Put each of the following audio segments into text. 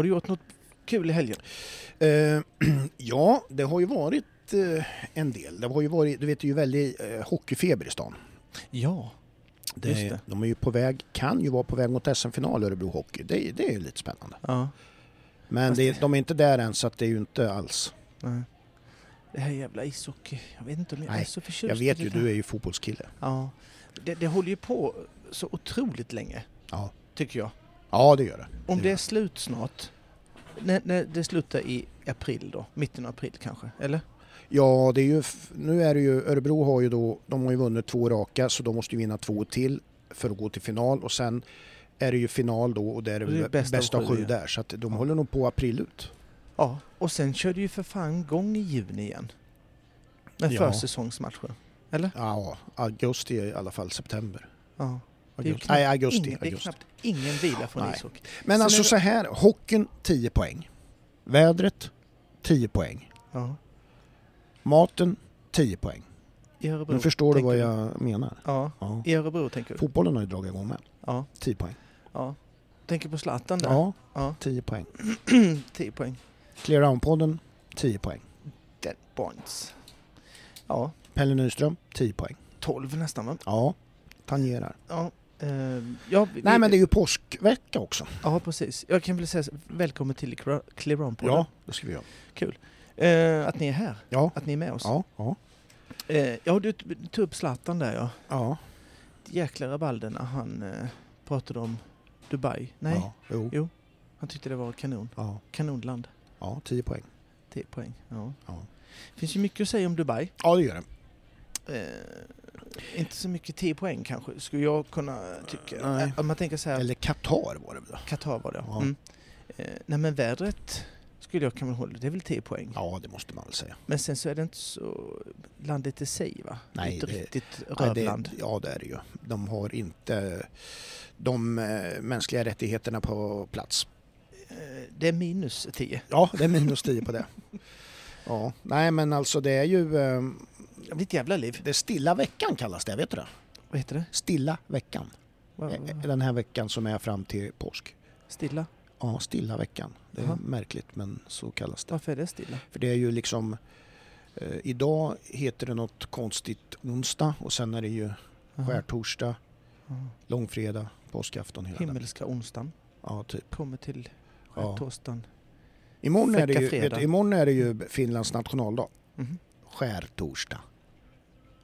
Har du gjort något kul i helgen? Eh, ja, det har ju varit eh, en del. Det har ju varit, du vet, det är ju väldigt eh, hockeyfeber i stan. Ja, Det, Just det. De är ju på väg, kan ju vara på väg mot SM-final Örebro Hockey. Det, det är ju lite spännande. ja. Men det, de är inte där än så att det är ju inte alls. Nej. Det här jävla ishockey. Jag vet inte om jag Nej, är så förtjust Jag vet ju, du är ju fotbollskille. Ja. Det, det håller ju på så otroligt länge, Ja, tycker jag. Ja det gör det. Om Det det är slut snart, när, när det slutar i april då, mitten av april kanske, eller? Ja, det är ju, nu är det ju, Örebro har ju då, de har ju vunnit två raka så de måste ju vinna två till för att gå till final och sen är det ju final då och där är det är det bästa bästa, av sju, sju där så att de Ja. håller nog på april ut. Ja, och sen kör det ju för fan gång i juni igen. Med Ja. försäsongsmatcher. Eller? Ja, augusti i alla fall, september. Ja. Augusti. Nej, augusti. Ingen, det är knappt ingen vila från Nej. ishockey. Men Sen alltså det- så här, hockeyn 10 poäng. Vädret 10 poäng. Ja. Maten 10 poäng. I Örebro. Nu förstår du vad jag menar. Ja, Ja. i Örebro tänker du? Fotbollen har ju dragit igång med. Ja, 10 poäng. ja. Tänker på Zlatan där? Ja, Ja. 10 poäng. 10 poäng. Clear Round-podden 10 poäng. Dead points. Ja, Pelle Nyström 10 poäng. 12 nästan va? Ja, tangerar. Ja. Eh, ja, vi, Nej men det är ju påskvecka också. Ja, precis. Jag kan väl säga så- välkommen till Clear- Clear On Ja, det ska vi göra. Eh, att ni är här, Ja, att ni är med oss. ja, ja. Eh, ja, du tog upp Zlatan där ja. ja, Jäkla rabalder när han pratade om Dubai. Nej, Ja, jo, Jo. han tyckte det var kanon. ja, Kanonland. ja, 10 poäng. 10 poäng. Ja. Ja. finns ju mycket att säga om Dubai. Ja, det gör det. Inte så mycket 10 poäng kanske, skulle jag kunna tycka. Nej. Om man tänker så här, Eller Qatar var det väl? Qatar var det. Ja. Mm. Eh, nej men vädret skulle jag kunna hålla, det är väl 10 poäng. Ja, det måste man väl säga. Men sen så är det inte så landet i sig va? Nej, inte det- riktigt Nej, det, rövland. ja, det är det ju. De har inte de eh, mänskliga rättigheterna på plats. Eh, det är minus 10. Ja, det är minus 10 på det. Ja, nej men alltså det är ju... Eh, ett jävla liv. det är stilla veckan kallas det, vet du det? Vad heter det? Stilla veckan. Vad- Eh, Den här veckan som är fram till påsk. Stilla? Ja, stilla veckan. Det är Jaha. märkligt men så kallas det. Varför är det stilla? För det är ju liksom... Eh, idag heter det något konstigt onsdag och sen är det ju skärtorsdag, Ja. långfredag, påskafton hela den. Himmelska onsdagen Ja, typ. kommer till Ja. skärtorsdagen. Imorgon är, det ju, vet, imorgon är det ju Finlands nationaldag. Mhm. Skärtorsdag.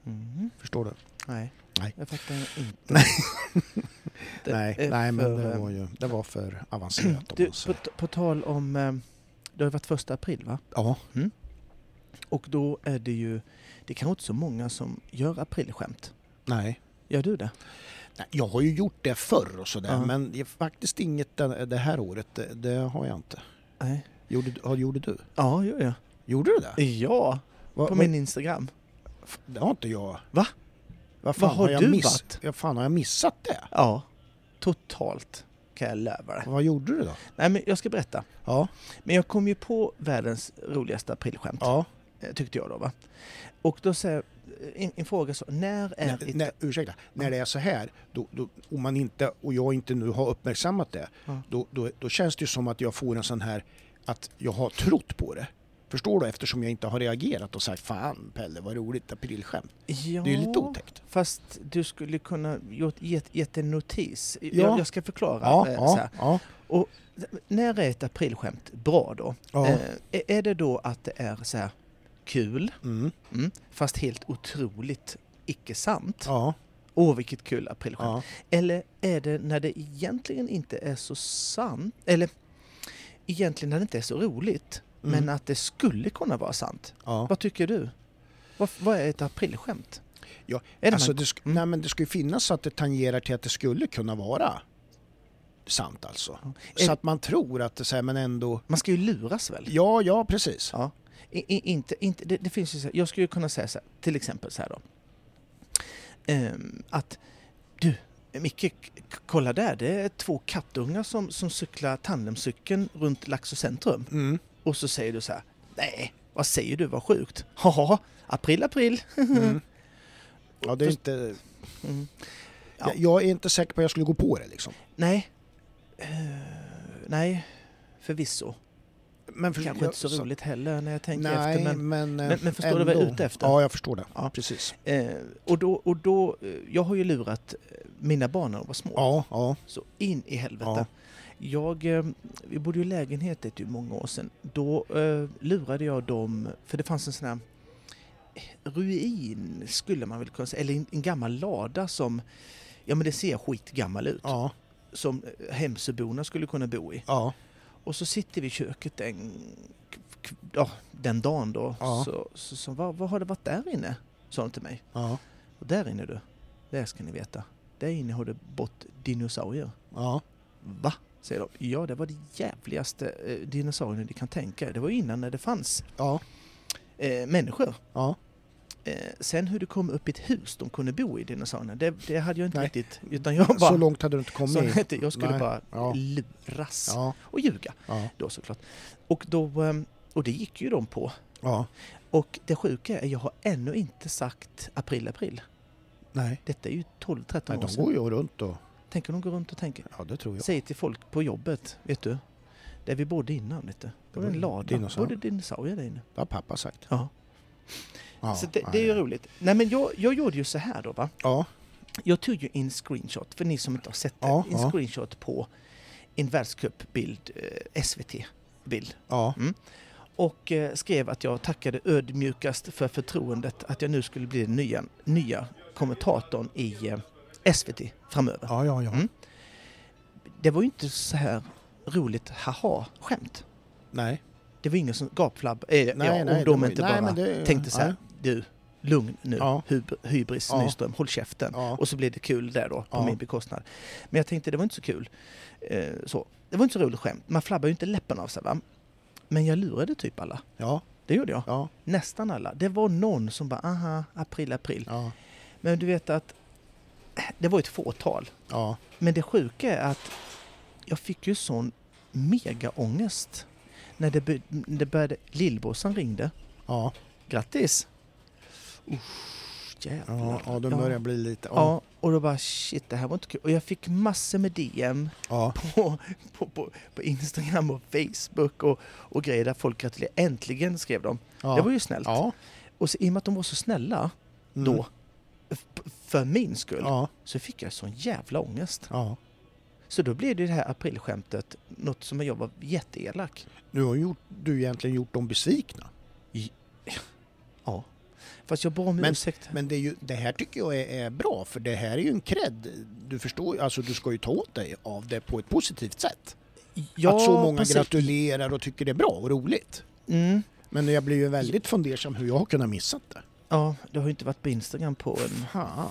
Mhm. Förstår du? Nej. Nej. jag fattar inte. Nej. Nej, nej men det eh, var ju det var för avancerat Du, på, på tal om... eh, Det har varit första april va? Ja, Och då är det ju... Det är kanske inte så många som gör aprilskämt. nej. Gör du det? nej. Jag har ju gjort det förr och sådär Ja. men det är faktiskt inget det, det här året. Det, det har jag inte. Nej. Gjorde, gjorde du? Ja, gör jag. Gjorde du det? Ja, Va, på min Instagram. Det har inte jag. Va? Vad fan Vad har jag du miss, varit? Ja, fan har jag missat det? Ja, totalt kan jag lova dig. Vad gjorde du då? Nej, men jag ska berätta. Ja, Men jag kom ju på världens roligaste aprilskämt, ja. eh, tyckte jag då. Va? Och då säger en, en fråga så, när är Nej, ett... nej, ursäkta, när det är så här, då, då, om man inte, och jag inte nu har uppmärksammat det, Ja. då, då, då känns det ju som att jag får en sån här, att jag har trott på det. Förstår du? Eftersom jag inte har reagerat och sagt fan Pelle vad roligt aprilskämt. Ja, Det är lite otäckt. Fast du skulle kunna gjort, gett, gett en notis. Ja. Jag, jag ska förklara. Ja, eh, så ja, ja. När är ett aprilskämt bra då? Eh, är- det då att det är så här kul, Mm, mm, fast helt otroligt icke sant? Åh, vilket kul aprilskämt. Eller är det när det egentligen inte är så sant, eller egentligen när det inte är så roligt, Mm. men att det skulle kunna vara sant? ja. Vad tycker du? Vad, vad är ett aprilskämt? Ja, är Alltså, det, sk- Mm. nej, men det ska ju finnas så att det tangerar till att det skulle kunna vara sant alltså. Ja. Så Är- att man tror att det så här, men ändå... man ska ju luras väl? Ja, ja precis. Ja. I, i, inte, inte, det, det finns ju så här, jag skulle ju kunna säga så här, till exempel så här då. Ehm, att du, Micke, kolla där, det är två kattungar som, som cyklar tandemcykeln runt Laxå centrum. Mm. Och så säger du så här, nej, vad säger du, vad sjukt. Haha, april, april. Mm. Ja, det är inte... Mm. Jag, jag är inte säker på att jag skulle gå på det liksom. Nej. Eh, nej. förvisso. Men för, Kanske inte så roligt heller när jag tänker Nej, efter. Men, men, men, men förstår du vad jag är ute efter? Ja, jag förstår det. Ja. Precis. Eh, och då, och då, eh, jag har ju lurat eh, mina barn när de var små. Ja, ja, Så in i helvete. Ja. Jag, eh, vi bodde ju i lägenhet det är ju många år sedan. Då eh, lurade jag dem, för det fanns en sån här ruin skulle man väl kunna säga, eller en, en gammal lada som, ja men det ser skitgammal ut. ja, Som eh, Hemsöborna skulle kunna bo i. ja, Och så sitter vi i köket den, k- ja, den dagen då. Ja. Så, så, så vad, vad har det varit där inne? Sa de till mig. ja, Och där inne du, där ska ni veta. Där inne har det bott dinosaurier. ja, Va? Säger de. Ja, det var det jävligaste eh, dinosaurierna du kan tänka. Det var innan när det fanns ja, eh, människor. ja. Eh, sen hur det kom upp i ett hus de kunde bo i, dinosaurierna, det, det hade jag inte Nej. riktigt... Utan jag bara... Så långt hade du inte så kommit. att jag skulle Nej. bara Ja. luras Ja, och ljuga ja, då såklart. Och, då, eh, och det gick ju de på. ja. Och det sjuka är, jag har ännu inte sagt april, april. Nej. Detta är ju 12-13 Nej, år de sedan. går ju runt och... Tänk om de går runt och tänker, Ja, det tror jag. säger till folk på jobbet, vet du, där vi bodde innan, du. Det var en lada, Dinosaurier. både dinosaurier där inne. Det har pappa sagt. Ja. Ja, så det, det är ju roligt. Nej men jag, jag gjorde ju så här då va. Ja, Jag tog ju en screenshot, för ni som inte har sett det, Ja, en ja. screenshot på en världscupbild, eh, SVT-bild. ja, Och eh, skrev att jag tackade ödmjukast för förtroendet att jag nu skulle bli den nya, nya kommentatorn i eh, SVT framöver. ja, ja, ja. Mm. Det var ju inte så här roligt haha-skämt. Nej, Det var ingen som gapflabb, eh, nej, ja, nej. om de var- inte nej, bara det, tänkte så här, nej. du, lugn nu, Ja. Hybris Ja. Nyström, håll käften. Ja, Och så blev det kul där då, på Ja. min bekostnad. Men jag tänkte, det var inte så kul. Eh, så. Det var inte så roligt skämt. Man flabbar ju inte läppen av sig va. Men jag lurade typ alla. ja, Det gjorde jag. ja, Nästan alla. Det var någon som bara, aha, april, april. ja, Men du vet att det var ett fåtal. ja, Men det sjuka är att jag fick ju sån megaångest när det, det började, lillbrorsan ringde. ja, Grattis! Usch, jävlar. ja, ja, då börjar det bli lite... Ja, och då bara shit, det här var inte kul. Och jag fick massor med DM ja, på, på, på, på Instagram och Facebook och, och grejer där folk gratulerade. Äntligen skrev de. ja. Det var ju snällt. Ja, Och så, i och med att de var så snälla mm. då, för min skull, Ja, så fick jag sån jävla ångest. ja. Så då blev det det här aprilskämtet något som jag var jätteelak. Nu har gjort, du egentligen gjort dem besvikna. Ja. Fast jag bad om Men- ursäkt. Men det, ju, det här tycker jag är, är bra, för det här är ju en cred. Du förstår, alltså du ska ju ta åt dig av det på ett positivt sätt. ja, att så många precis. gratulerar och tycker det är bra och roligt. Mm. Men jag blir ju väldigt fundersam hur jag har kunnat missat det. Ja, det har ju inte varit på Instagram på en Fan,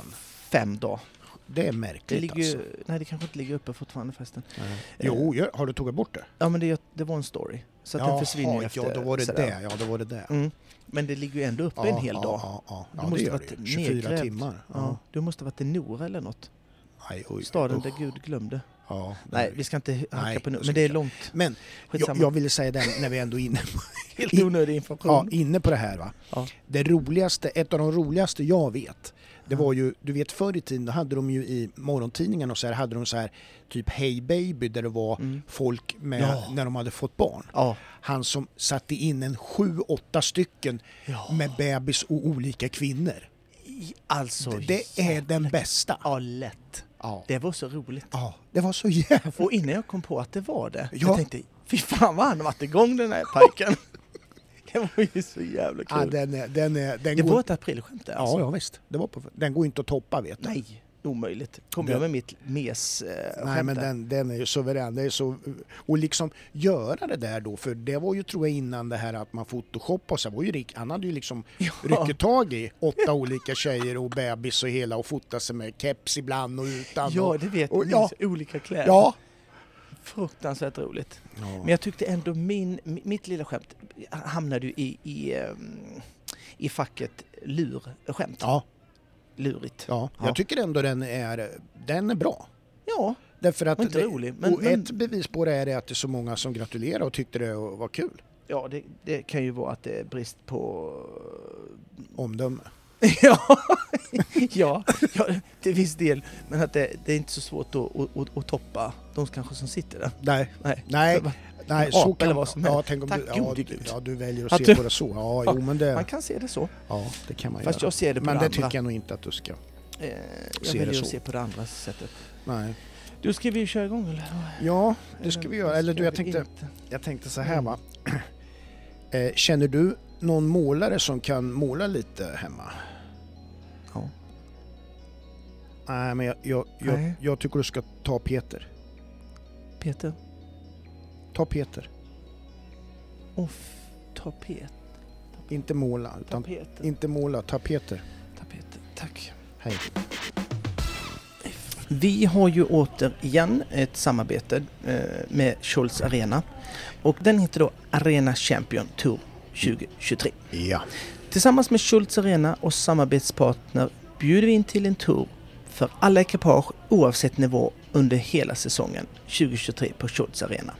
fem dagar. det är märkligt Det ligger alltså. nej det kanske inte ligger uppe fortfarande förresten. Nej. Jo, ja, har du tagit bort det? Ja men det, det var en story. Så att den försvinner Jaha, efter ja då var det sådär. det. Ja, då var det det. Mm. Men det ligger ju ändå uppe Ja, en hel ja, dag. Ja, ja, Du ja, måste det gör det. 24 nedgrävt. timmar. Ja. Ja. Du måste ha varit i Nora eller något. Aj, oj, Staden usch. där Gud glömde. Ja, det- Nej, vi ska inte hacka på nu. det Men det är långt. Men jag, jag ville säga den när vi ändå är inne, Helt i- onödig information. ja, inne på det här. Va? Ja. Det roligaste, ett av de roligaste jag vet, det var ju, du vet förr i tiden då hade de ju i morgontidningarna och så här, hade de så här typ Hey Baby där det var Mm. folk med, Ja. när de hade fått barn. Ja. Han som satte in en sju, åtta stycken ja. med bebis och olika kvinnor. Alltså, Det, det är den bästa. Ja, lätt. Ja. Det var så roligt. ja, det var så jävla... Och innan jag kom på att det var det, Ja. jag tänkte fy fan vad han har varit igång den här pojken. det var ju så jävla kul. Ja, den är, den är, den det går... var ett aprilskämt det, alltså. Ja, ja visst. Det var på... Den går inte att toppa vet du. Nej, omöjligt. Kom Den- jag med mitt mes eh, Nej men den, den är ju suverän. Det är så, och liksom göra det där då, för det var ju tror jag innan det här att man photoshoppade och så var ju Rick, han hade ju liksom Ja. ryckt tag i åtta olika tjejer och bebis och hela och fotat sig med keps ibland och utan. Ja, och, det vet och- ni. ja. Olika kläder. ja. Fruktansvärt roligt. Ja. Men jag tyckte ändå min, mi- mitt lilla skämt hamnade ju i, i, ehm, i facket lurskämt. ja, Lurigt. ja, Ja. jag tycker ändå den är, den är bra. Ja, Därför att inte det, rolig. Men, och men, ett bevis på det är att det är så många som gratulerar och tyckte det var kul. ja, det, det kan ju vara att det är brist på... Omdöme. ja, ja, ja, till viss del. Men att det, det är inte så svårt att, att, att, att toppa de kanske som sitter där. Nej, Nej. nej, Nej, så kan eller vad som ja, tänk om Tack du, ja, gode Gud. ja, du väljer att Att se du- på det så. Ja, Ja, jo, men det, Man kan se det så. ja, det kan man Fast göra. jag ser det på Men det det tycker jag nog inte att du ska. Eh, jag väljer att se på det andra sättet. Nej. Du, ska vi köra igång eller? Ja, det ska vi göra. Eller du, jag tänkte, jag tänkte så här Mm. va. Eh, känner du någon målare som kan måla lite hemma? Ja. Nej, men jag, jag, jag, jag tycker du ska ta Peter. Peter? Ta Peter. Och f- tapet. Inte måla, utan Tapeter. inte måla, ta Peter. Tapeter. Tack. Hej. Vi har ju återigen ett samarbete eh, med Scholz Arena. Och den heter då Arena Champion Tour 2023. Ja. Tillsammans med Schultz Arena och samarbetspartner bjuder vi in till en tour för alla ekipage oavsett nivå under hela säsongen 2023 på Schultz Arena.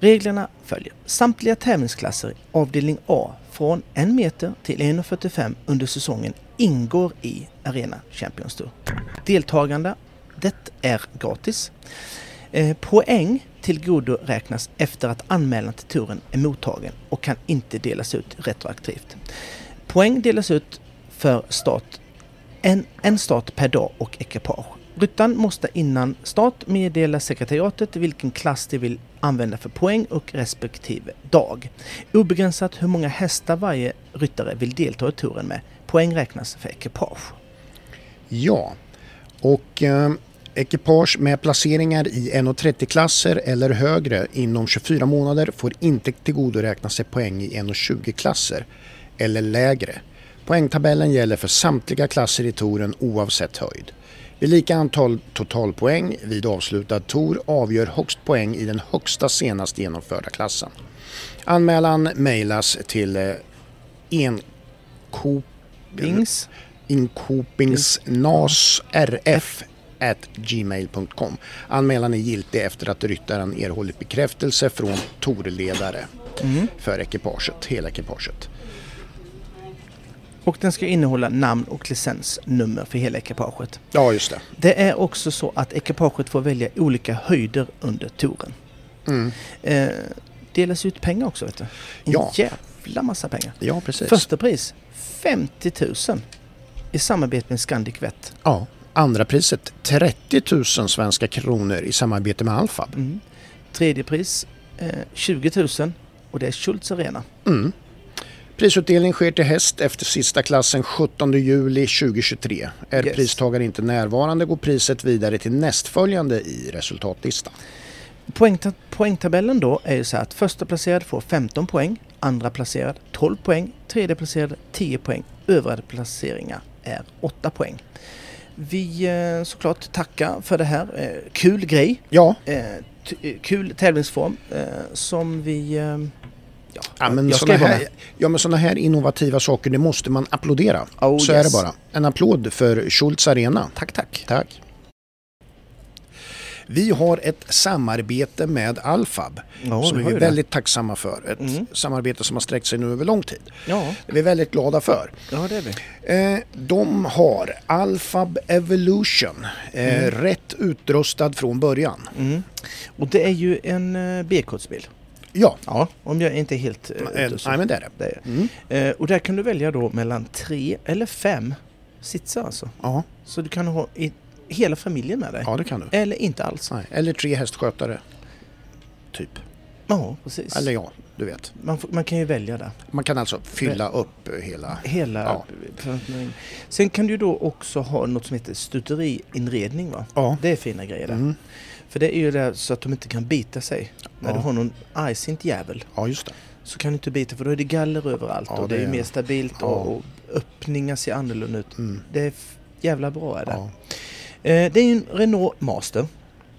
Reglerna följer. Samtliga tävlingsklasser avdelning A från 1 meter till 1,45 under säsongen ingår i Arena Champions Tour. Deltagande, det är gratis. Eh, poäng tillgodoräknas efter att anmälan till touren är mottagen och kan inte delas ut retroaktivt. Poäng delas ut för start, en, en start per dag och ekipage. Ryttaren måste innan start meddela sekretariatet vilken klass de vill använda för poäng och respektive dag. Obegränsat hur många hästar varje ryttare vill delta i touren med. Poäng räknas för ekipage. Ja, och eh, ekipage med placeringar i 1,30-klasser eller högre inom 24 månader får inte tillgodoräkna sig poäng i 1,20-klasser eller lägre. Poängtabellen gäller för samtliga klasser i touren oavsett höjd. Vid lika antal totalpoäng vid avslutad tour avgör högst poäng i den högsta senast genomförda klassen. Anmälan mejlas till eh, enko... Bings. inkopingsnasrf gmail.com. Anmälan är giltig efter att ryttaren erhållit bekräftelse från torledare Mm. för ekipaget, hela ekipaget. Och den ska innehålla namn och licensnummer för hela ekipaget. Ja, just det. Det är också så att ekipaget får välja olika höjder under touren. Mm. Eh, delas ut pengar också vet du. En Ja. jävla massa pengar. Ja, precis. Första pris 50 000 i samarbete med Scandic Vet. Ja. Andra priset 30 000 svenska kronor i samarbete med Alfab. Mm. Tredje pris eh, 20 000 och det är Schultz Arena. Mm. Prisutdelning sker till häst efter sista klassen 17 juli 2023. Är Yes. pristagare inte närvarande går priset vidare till nästföljande i resultatlistan. Poängta- poängtabellen då är ju så här att första placerad får 15 poäng, andra placerad 12 poäng, tredje placerad 10 poäng, övriga placeringar är 8 poäng. Vi eh, såklart tackar för det här. Eh, kul grej, Ja, eh, kul tävlingsform som vi... Ja, Ja, men såna här, ja, men såna här innovativa saker, det måste man applådera. Oh, Så yes. är det bara. En applåd för Schultz Arena. Tack, tack. Tack. Vi har ett samarbete med Alfab Ja, som vi är det. väldigt tacksamma för. Ett Mm. samarbete som har sträckt sig nu över lång tid. Ja, Det är vi väldigt glada för. ja, det är vi. Eh, de har Alfab Evolution, eh, Mm. rätt utrustad från början. Mm. Och det är ju en eh, B-kodsbil. Ja, Ja, om jag inte är helt eh, eh, ute så. nej, men det är det. Det är. Mm. Eh, och där kan du välja då mellan tre eller fem sitsar alltså. Ja, Så du kan ha i, hela familjen med dig. ja, det kan du. Eller inte alls. Nej. Eller tre hästskötare. Typ. Ja, precis. Eller ja, du vet. Man, man kan ju välja där. Man kan alltså fylla upp eh, hela... Hela Ja. Sen kan du då också ha något som heter stuteriinredning va? Ja. Det är fina grejer där. Mm. För det är ju det så att de inte kan bita sig. När Ja. du har någon argsint jävel ja, just det. så kan du inte bita för då är det galler överallt Ja, och det, är är- mer stabilt och, och öppningar ser annorlunda ut. Mm. Det är jävla bra är det. Eh, det är ju en Renault Master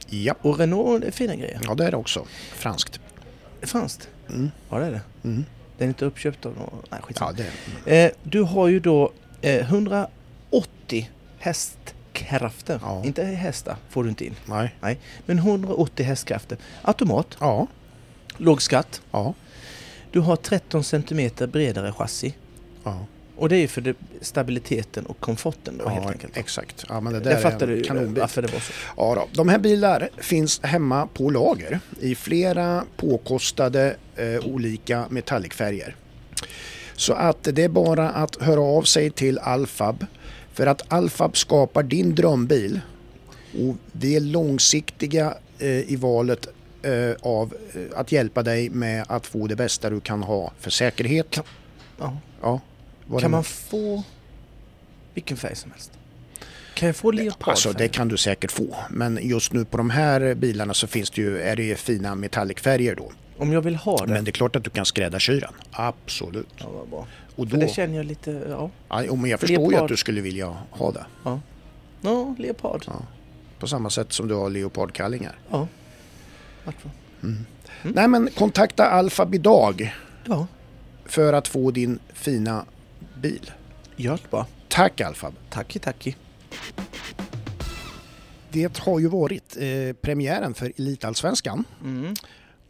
Ja. och Renault är fina grejer. ja, det är det också. Franskt. Franskt? Mm. Ja det är det. Mm. Den är inte uppköpt av någon... Nej skitsamma. Ja, det är Eh, du har ju då eh, 180 hästkrafter. Ja. Inte hästar får du inte in. Nej. Men 180 hästkrafter. Automat, Ja. låg skatt. Ja. Du har 13 cm bredare chassi Ja. Och det är för det, stabiliteten och komforten då helt enkelt. exakt. Ja, men det där Jag fattar du kanonbil. varför det var så. Ja, då. De här bilar finns hemma på lager i flera påkostade eh, olika metallicfärger. Så att det är bara att höra av sig till Alfab för att Alfab skapar din drömbil och vi är långsiktiga eh, i valet eh, av eh, att hjälpa dig med att få det bästa du kan ha för säkerhet. Kan- Ja. Ja, Kan man få vilken färg som helst? Kan jag få leopardfärg? Alltså det kan du säkert få. Men just nu på de här bilarna så finns det ju, är det ju fina metallicfärger då. Om jag vill ha det? Men det är klart att du kan skräddarsy den. Absolut. Ja, vad bra. Och För då, det känner jag lite, ja. ja, men jag förstår ju Leopard. att du skulle vilja ha det. Ja, leopard. Ja. På samma sätt som du har leopardkallingar. Ja. Vart var- Mm. Nej men kontakta Alfab idag Ja, för att få din fina bil. gör det bara. Tack Alfab. Tacki, tacki. Det har ju varit eh, premiären för Elitallsvenskan. Mm.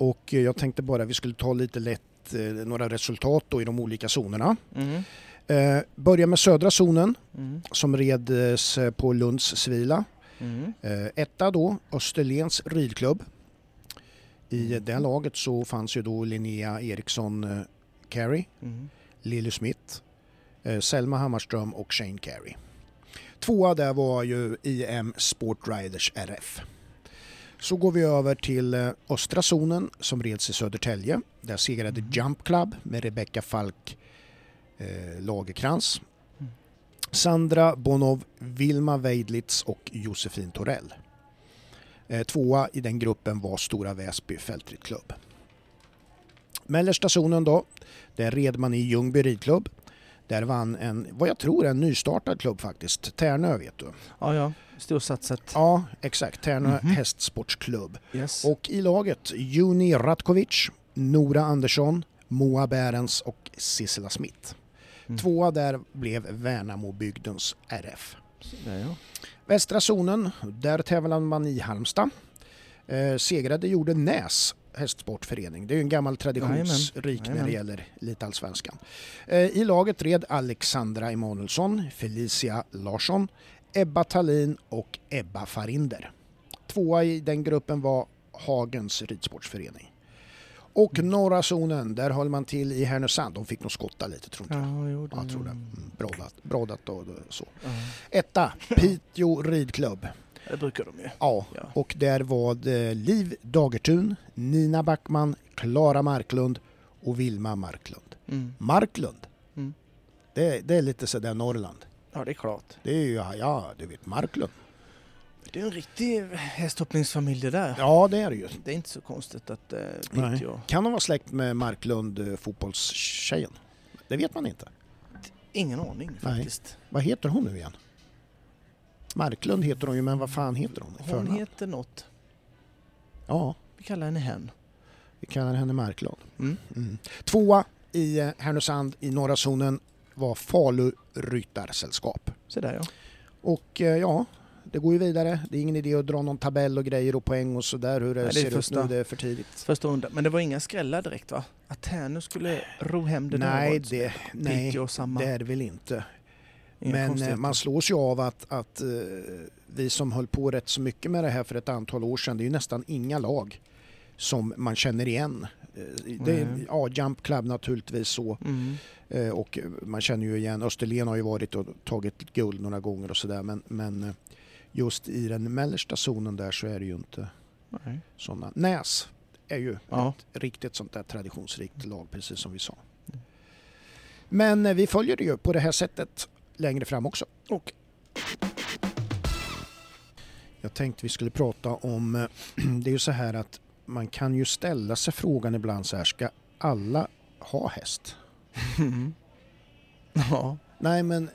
Och eh, jag tänkte bara vi skulle ta lite lätt eh, några resultat då i de olika zonerna. Mm. Eh, börja med södra zonen Mm. som reds eh, på Lunds Svila. Mm. Eh, etta då Österlens ridklubb. I det laget så fanns ju då Linnea Eriksson eh, Carey, Mm. Lily Smith, Selma Hammarström och Shane Carey. Tvåa där var ju IM Sport Riders RF. Så går vi över till eh, östra zonen som reds i Södertälje. Där segrade Mm. Jump Club med Rebecca Falk eh, Lagerkrans. Mm. Sandra Bonov, Vilma Weidlitz och Josefin Torell. Eh, tvåa i den gruppen var Stora Väsby Fältridklubb. Mellersta zonen då, där red man i Ljungby ridklubb. Där vann en, vad jag tror en nystartad klubb faktiskt, Tärnö vet du. Ja, ja. Storsatsat. Ja, exakt, Tärnö Mhm. hästsportsklubb. Yes. Och i laget Juni Ratkovic, Nora Andersson, Moa Bärens och Sissela Smith. Mm. Tvåa där blev Värnamo-bygdens RF. Ja, ja. Västra zonen, där tävlade man i Halmstad. Eh, segrade gjorde Näs hästsportförening. Det är ju en gammal traditionsrik när Jajamän. det gäller elitallsvenskan. Eh, I laget red Alexandra Emanuelsson, Felicia Larsson, Ebba Tallin och Ebba Farinder. Tvåa i den gruppen var Hagens ridsportsförening. Och Mm. norra zonen, där höll man till i Härnösand. De fick nog skotta lite tror inte jag. Ja, det... Ja, jag tror det. Mm, Brådat, brådat och så. Ja. Etta, Piteå ridklubb. Det brukar de ju. Ja, Ja. och där var det Liv Dagertun, Nina Backman, Klara Marklund och Vilma Marklund. Mm. Marklund, Mm. det, det är lite sådär Norrland. Ja, det är klart. Det är ju, ja du vet Marklund. Det är en riktig hästhoppningsfamilj det där. Ja det är det ju. Det är inte så konstigt att eh, Nej. Piteå... Kan de vara släkt med Marklund, eh, fotbollstjejen? Det vet man inte. Ingen aning Nej. faktiskt. Vad heter hon nu igen? Marklund heter hon ju, men vad fan heter hon? Hon förnamn? heter något. Ja, Vi kallar henne Hen. vi kallar henne Marklund. Mm. Mm. Tvåa i eh, Härnösand i norra zonen var Falu Ryttarsällskap. Så där ja. Och eh, ja, det går ju vidare. Det är ingen idé att dra någon tabell och grejer och poäng och sådär hur det, Nej, det ser första- ut nu. Det är för tidigt. Första undan. Men det var inga skrällar direkt va? Att Tärnö skulle ro hem det där Nej, var det, nej, Piteå samma. det är det väl inte. Men eh, man slås ju av att, att eh, vi som höll på rätt så mycket med det här för ett antal år sedan, det är ju nästan inga lag som man känner igen. Eh, Det är, ja, Jump Club naturligtvis så. Mm. Och man känner ju igen, Österlen har ju varit och tagit guld några gånger och sådär men, men just i den mellersta zonen där så är det ju inte Nej. sådana. Näs är ju Ja. ett riktigt sånt där traditionsrikt lag precis som vi sa. Men eh, vi följer det ju på det här sättet längre fram också. Och Jag tänkte vi skulle prata om, eh, det är ju så här att man kan ju ställa sig frågan ibland så här, ska alla ha häst? ja. Nej men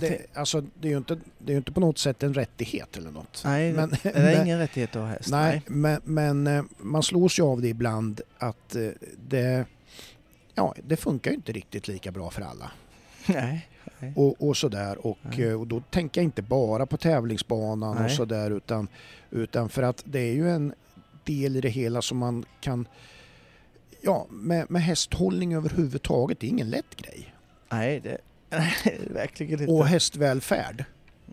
det, alltså, det, är ju inte, det är inte på något sätt en rättighet eller något. Nej, Men- det är men- ingen rättighet att ha häst. Nej, men, men eh, man slås ju av det ibland att eh, det, ja, det funkar ju inte riktigt lika bra för alla. Nej. Och, och sådär. Och, eh, och då tänker jag inte bara på tävlingsbanan och Nej. sådär utan, utan för att det är ju en del i det hela som man kan Ja, med, med hästhållning överhuvudtaget, det är ingen lätt grej. Nej, det, Nej, verkligen inte. och hästvälfärd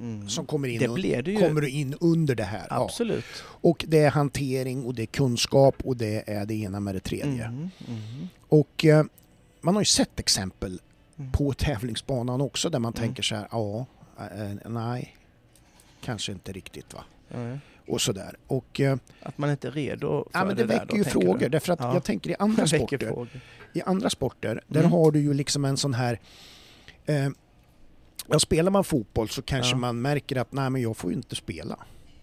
Mm. som kommer in, Det kommer in under det här. Ja. Absolut. Och det är hantering och det är kunskap och det är det ena med det tredje. Mm, mm, Och eh, man har ju sett exempel Mm. på tävlingsbanan också där man Mm. tänker så här, ja, eh, nej, kanske inte riktigt va. ja. Och sådär. Och eh, Att man inte är redo för ja, men det, det där väcker då, ju frågor du? därför att Ja. jag tänker i andra sporter, frågor. i andra sporter, där Mm. har du ju liksom en sån här eh, Ja, spelar man fotboll så kanske Ja. man märker att nej men jag får ju inte spela.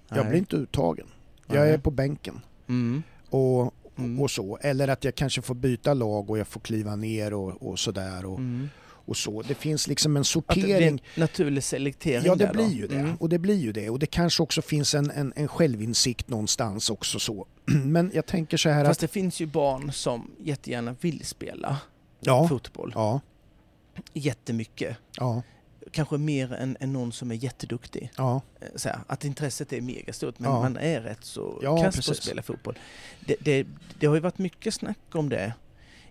Jag Nej. blir inte uttagen. Jag Nej. är på bänken. Mm. Och, Mm. och så. Eller att jag kanske får byta lag och jag får kliva ner och, och sådär. Och, Mm. Och så. Det finns liksom en Att det sortering. blir en naturlig selektering Ja, det blir ju det. Mm. Och det blir ju det. Och det kanske också finns en, en, en självinsikt någonstans också så. Men jag tänker så här Fast att... det finns ju barn som jättegärna vill spela Ja, fotboll. ja, Jättemycket. ja, Kanske mer än, än någon som är jätteduktig. ja, Eh, Så här, att intresset är megastort men Ja. man är rätt så Ja, kass på att spela fotboll. Det, det, det har ju varit mycket snack om det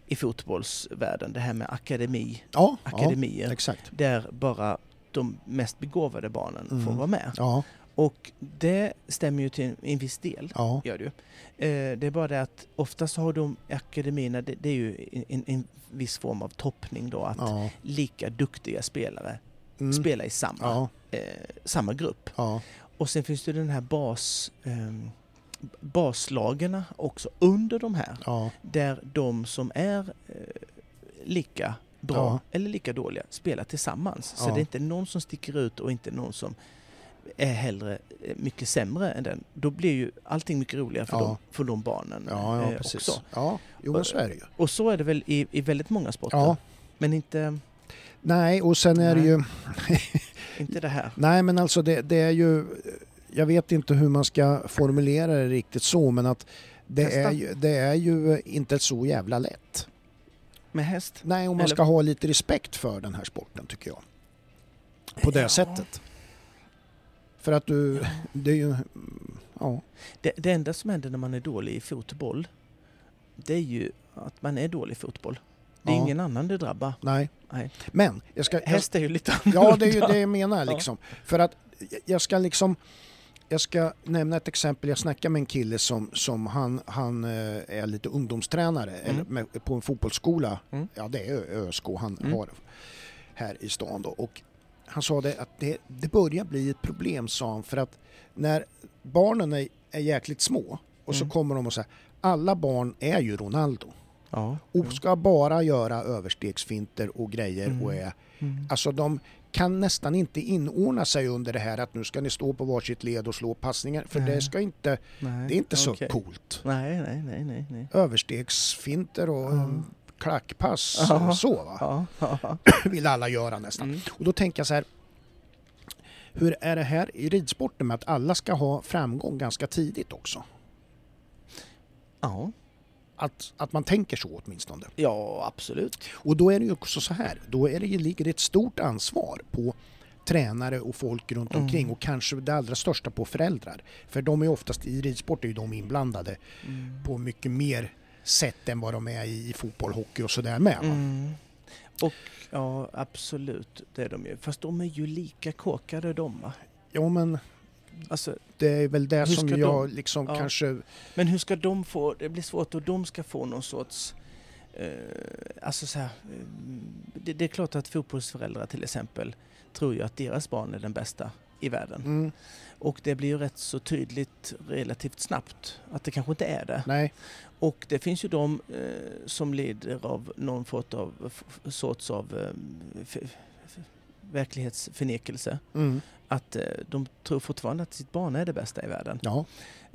i fotbollsvärlden. Det här med akademi, ja, ja, akademier. exakt. där bara de mest begåvade barnen får Mm. vara med. Ja, Och det stämmer ju till en, viss del. ja, Gör det. Eh, det är bara det att oftast har de akademierna, det, det är ju en, en viss form av toppning då, att ja. lika duktiga spelare Mm. spelar i samma, Ja, eh, samma grupp. ja, Och sen finns det den här bas, ehm, baslagerna också under de här, ja, där de som är eh, lika bra Ja. eller lika dåliga spelar tillsammans. Så Ja. det är inte någon som sticker ut och inte någon som är hellre eh, mycket sämre än den. Då blir ju allting mycket roligare för, Ja. dem, för de barnen ja, ja eh, precis. också. Ja, jo så är det ju. Och så är det väl i, i väldigt många sporter. Ja. Men inte, Nej, och sen är det Nej. ju... inte det här. Nej, men alltså det, det är ju... Jag vet inte hur man ska formulera det riktigt så, men att det är, ju, det är ju inte så jävla lätt. Med häst? Nej, och man Eller- ska ha lite respekt för den här sporten tycker jag. På det Ja. sättet. För att du, det är ju... Ja, Det, det enda som händer när man är dålig i fotboll, det är ju att man är dålig i fotboll. Det är Ja. ingen annan det drabbar. nej. Nej. Men, jag ska... Häst är ju lite annorlunda. ja, det är ju det jag menar liksom. För att jag ska liksom... Jag ska nämna ett exempel. Jag snackade med en kille som, som han, han eh, är lite ungdomstränare Mm. med, på en fotbollsskola. Mm. Ja, det är ÖSK han Mm. har här i stan då. Och han sa det att det, det börjar bli ett problem, sa han, för att när barnen är, är jäkligt små och så Mm. kommer de och säger alla barn är ju Ronaldo Ja. och ska bara göra överstegsfinter och grejer Mm. och är Mm. Alltså de kan nästan inte inordna sig under det här att nu ska ni stå på varsitt led och slå passningar. För Nej. det ska inte, Nej. det är inte så okej. coolt. Nej, nej, nej, nej. nej. Överstegsfinter och mm, klackpass och så va. Vill alla göra nästan. Mm. Och då tänker jag så här. Hur är det här i ridsporten med att alla ska ha framgång ganska tidigt också? ja. Att, att man tänker så åtminstone. Ja, absolut. Och då är det ju också så här, då är det, ju- ligger det ett stort ansvar på tränare och folk runt Mm. omkring och kanske det allra största på föräldrar. För de är oftast, i ridsport är ju de inblandade Mm. på mycket mer sätt än vad de är i fotboll, hockey och sådär med. Mm. Och ja, absolut, det är de ju. Fast de är ju lika kåkade de va? Ja men Alltså, det är väl det som jag de- liksom Ja. kanske... men hur ska de få, det blir svårt och de ska få någon sorts eh, alltså så här, eh, det, det är klart att fotbollsföräldrar till exempel tror ju att deras barn är den bästa i världen. Mm, Och det blir ju rätt så tydligt relativt snabbt att det kanske inte är det. nej, Och det finns ju de eh, som lider av någon form av, sorts av eh, verklighetsförnekelse. mm, Att eh, de tror fortfarande att sitt barn är det bästa i världen. ja,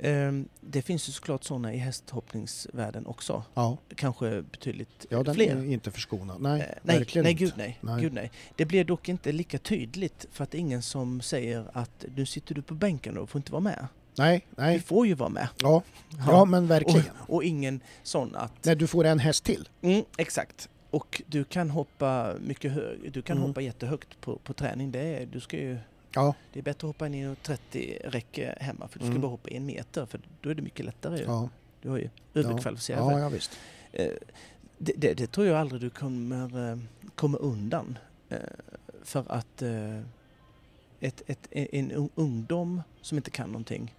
Eh, det finns ju såklart sådana i hästhoppningsvärlden också. ja, Kanske betydligt ja den fler. är inte förskonad. Nej, Eh, nej, verkligen nej, gud nej. Nej. gud nej. Det blir dock inte lika tydligt för att det är ingen som säger att nu sitter du på bänken och får inte vara med. Nej, Du nej, får ju vara med. ja, ja men verkligen. och, och ingen sån att... Nej, du får en häst till. Mm, exakt. Och du kan hoppa mycket högt. Du kan Mm. hoppa jättehögt på, på träning. Det är, du ska ju, Ja, det är bättre att hoppa i 30 räcke hemma för du ska Mm. bara hoppa en meter för då är det mycket lättare ju. ja, Du har ju ja, överkvalificerat ja, dig. ja visst. Eh, det, det, det tror jag aldrig du kommer, eh, kommer undan. Eh, för att ett, ett, en un- ungdom som inte kan någonting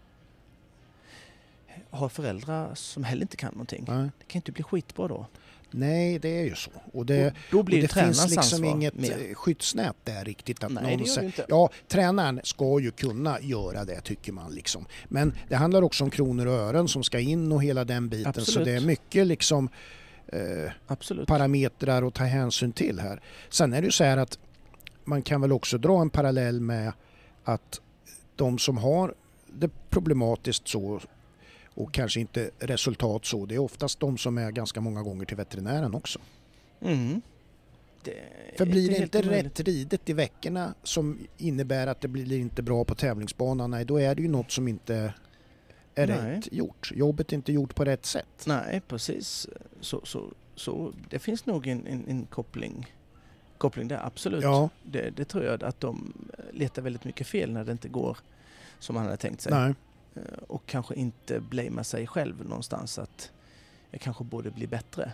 har föräldrar som heller inte kan någonting. Nej. Det kan inte bli skitbra då. Nej, det är ju så. Och det, och då blir och det finns liksom ansvar inget eh, skyddsnät där riktigt. Att Nej, någon det gör det inte. Ja, tränaren ska ju kunna göra det tycker man. Liksom. Men det handlar också om kronor och ören som ska in och hela den biten. Så Absolut. det är mycket liksom eh, parametrar att ta hänsyn till här. Sen är det ju så här att man kan väl också dra en parallell med att de som har det problematiskt så och kanske inte resultat så, det är oftast de som är ganska många gånger till veterinären också. Mm. Det För blir det inte rätt ridet i veckorna som innebär att det blir inte bra på tävlingsbanan, nej då är det ju något som inte är Nej. rätt gjort. Jobbet är inte gjort på rätt sätt. Nej, precis. Så, så, så det finns nog en, en, en koppling, koppling där, absolut. Ja, Det, det tror jag att de letar väldigt mycket fel när det inte går som man hade tänkt sig. nej. Eh, Och kanske inte blamea sig själv någonstans att jag kanske borde bli bättre.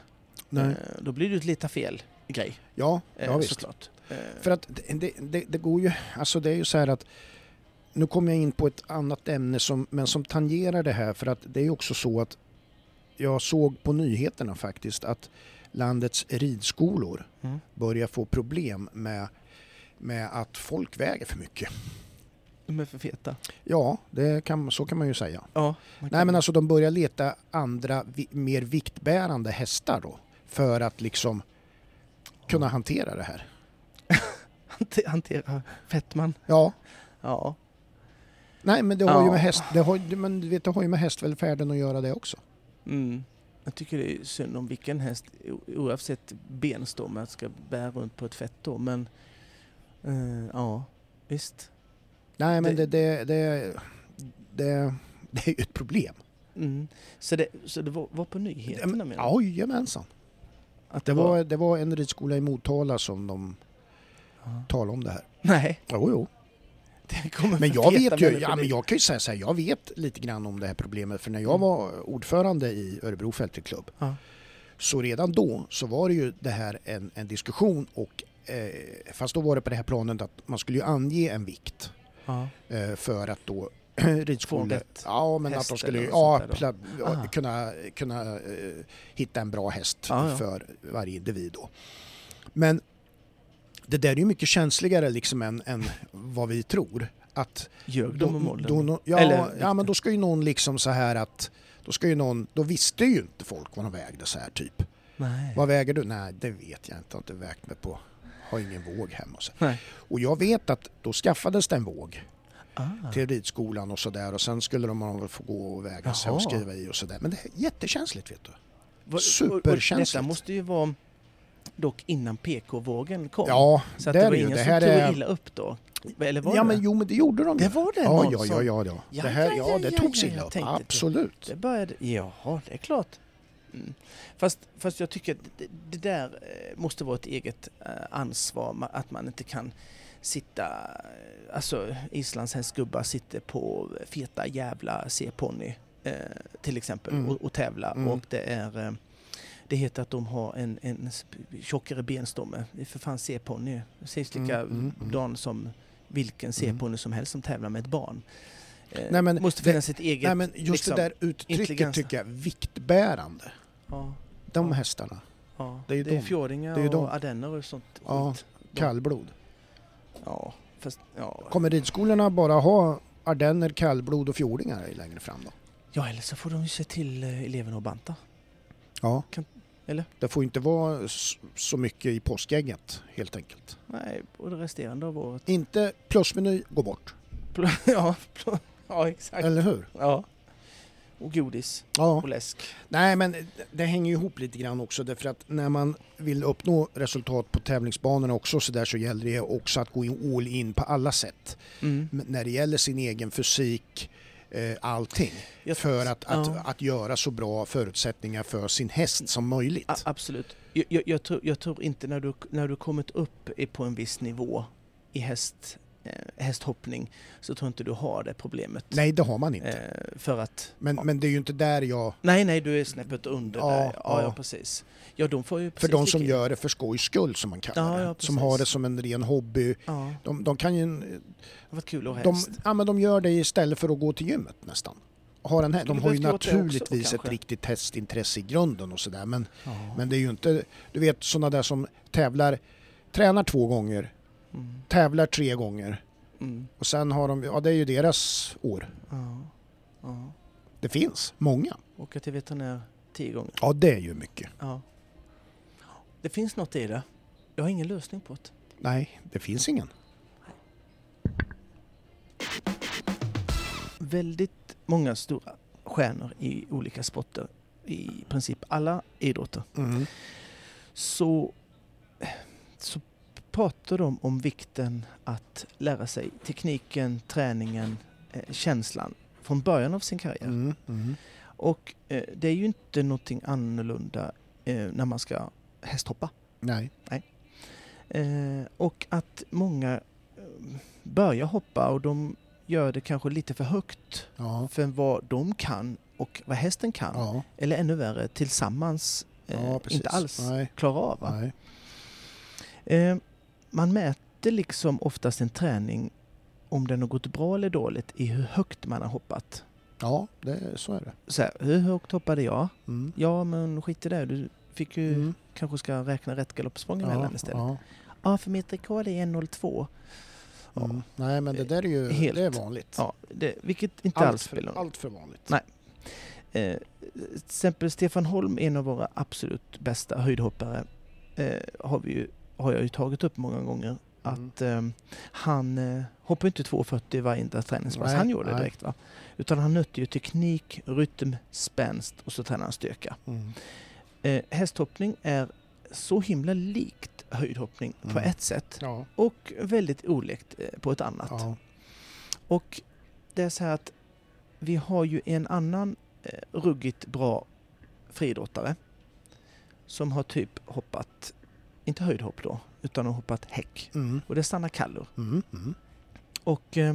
nej. Eh, Då blir det ett lite fel grej, Ja, eh, ja visst. såklart. Eh, För att det, det, det, går ju, alltså det är ju så här att nu kommer jag in på ett annat ämne som, men som tangerar det här för att det är också så att jag såg på nyheterna faktiskt att landets ridskolor Mm. börjar få problem med, med att folk väger för mycket. De är för feta. Ja, det kan, så kan man ju säga. Ja, man Nej kan- men alltså de börjar leta andra vi, mer viktbärande hästar då för att liksom kunna hantera det här. Hante- Hantera fettman. Ja, Ja, nej men det har ju Ja. med häst, det har, men du vet, det har ju med hästvälfärden att göra det också. mm. jag tycker det är synd om vilken häst, oavsett benstomme, ska bära runt på ett fett då. Men eh, ja, visst. Nej men det, Det- det, det, det, är ju ett problem. Mm. Så, det, så det var, var på nyheterna menar du? Ja, jajamensan. Att Det var, det var en ridskola i Motala som de Ja. talade om det här. Nej, Jo, jo. Men jag vet ju, ja, men jag kan ju säga så här, jag vet lite grann om det här problemet för när jag Mm. var ordförande i Örebro Fälteklubb Ja. så redan då så var det ju det här en, en diskussion och eh, fast då var det på det här planet att man skulle ju ange en vikt Ja. eh, för att då ridskolor, ja men att de skulle ja, pla, ja, kunna, kunna eh, hitta en bra häst Ja, ja. för varje individ då. Men det där är ju mycket känsligare liksom än, än vad vi tror. Att Ljög de om åldern? ja, Eller ja, men då ska ju någon liksom så här att då ska ju någon, då visste ju inte folk vad de vägde så här typ. Nej. Vad väger du? Nej, det vet jag inte. Jag har inte vägt mig på. Har ingen våg hemma. Och, så. Nej. och jag vet att då skaffades det en våg Ah. till ridskolan och sådär och sen skulle de få gå och väga sig och Jaha. skriva i och sådär. Men det är jättekänsligt vet du. Och superkänsligt. Detta måste ju vara dock innan PK-vågen kom. Ja, så att det det var ingen Det som tog är... illa upp då? Eller var Ja det? men jo men det gjorde de Det var det? Ja, någon ja, ja, ja, ja. Ja, Det, här, ja, ja, ja, ja, togs illa upp. Absolut. Det började... Jaha, det är klart. Mm. Fast, fast jag tycker att det, det där eh, måste vara ett eget eh, ansvar. Att man inte kan sitta... eh, Alltså Islands hästgubbar sitter på feta jävla C-ponny eh, till exempel Mm. och, och tävla. Mm. Och det är... Eh, det heter att de har en, en tjockare benstomme. Det är för fan C-ponny. Det sägs lika Mm, mm, mm. som vilken C-ponny som helst som tävlar med ett barn. Eh, Nej, men måste det- finnas ett eget... Nej men just liksom, det där uttrycket tycker jag, viktbärande. Ja, De hästarna, ja. Det är ju det är de. fjordingar Det är ju och de. ardenner och sånt Ja, skit. De- kallblod. Ja, fast... Ja. Kommer ridskolorna bara ha ardenner, kallblod och fjordingar längre fram då? ja, eller så får de ju se till eh, eleverna att banta. Ja. Kan- eller? Det får inte vara så mycket i påskägget helt enkelt. Nej, och det resterande av året. Inte plusmeny, gå bort. ja, ja, exakt. Eller hur? Ja. Och godis Ja. och läsk. Nej men det hänger ihop lite grann också därför att när man vill uppnå resultat på tävlingsbanorna också så där så gäller det också att gå all in på alla sätt. Mm. När det gäller sin egen fysik, eh, allting. För att, att, Ja. att göra så bra förutsättningar för sin häst som möjligt. A- absolut. Jag, jag, jag, tror, jag tror inte när du, när du kommit upp på en viss nivå i häst, hästhoppning så tror jag inte du har det problemet. Nej, det har man inte. Eh, för att... Men, ja. men det är ju inte där jag... Nej, nej, du är snäppet under Ja, där. Ja, ja, precis. Ja, de får ju För precis de som gör det för skojs skull som man kallar Ja, det. ja, som har det som en ren hobby. Ja, det De, de kan ju... har varit kul att De, ja, men de gör det istället för att gå till gymmet nästan. Har en, de har ju det också, naturligtvis ett riktigt hästintresse i grunden och sådär men, men det är ju inte... Du vet sådana där som tävlar, tränar två gånger, Mm, tävlar tre gånger mm, och sen har de... Ja det är ju deras år. ja, ja. Det finns många. Åka till veterinär tio gånger. Ja det är ju mycket. Ja. Det finns något i det. Jag har ingen lösning på det. Nej, det finns ingen. Väldigt många stora stjärnor i olika sporter, i princip alla idrotter, Mm. så, så pratar de om vikten att lära sig tekniken, träningen, eh, känslan från början av sin karriär. Mm. Mm. Och eh, det är ju inte någonting annorlunda eh, när man ska hästhoppa. Nej. Eh, och att många eh, börjar hoppa och de gör det kanske lite för högt Ja. för vad de kan och vad hästen kan. Ja. Eller ännu värre, tillsammans eh, ja inte alls Nej. klarar av. Nej. Eh, man mäter liksom oftast en träning om den har gått bra eller dåligt i hur högt man har hoppat. Ja, det, så är det. Så här, hur högt hoppade jag? Mm. Ja, men skit i det. Du fick ju Mm. kanske ska räkna rätt galoppsprång Ja, emellan istället. Ja. ja. för mitt rekord är 1.02. Ja. Mm. Nej men det där är ju Helt. det är vanligt. Ja, det, vilket inte allt, alls spelar för, allt för vanligt. Nej. Eh, till exempel Stefan Holm, en av våra absolut bästa höjdhoppare, eh, har, vi ju, har jag ju tagit upp många gånger. Mm. Att eh, han eh, hoppar inte 2,40 varje enda träningspass Nej, han gjorde nej. direkt. Va? Utan han nötte ju teknik, rytm, spänst och så tränar han styrka. Mm. Eh, hästhoppning är så himla likt höjdhoppning på Mm. ett sätt Ja. och väldigt olikt eh, på ett annat. Ja. Och det är så här att vi har ju en annan eh, ruggigt bra friidrottare som har typ hoppat, inte höjdhopp då, utan har hoppat häck. Mm. Och det är Sanna Kallur. Mm. Mm. Och eh,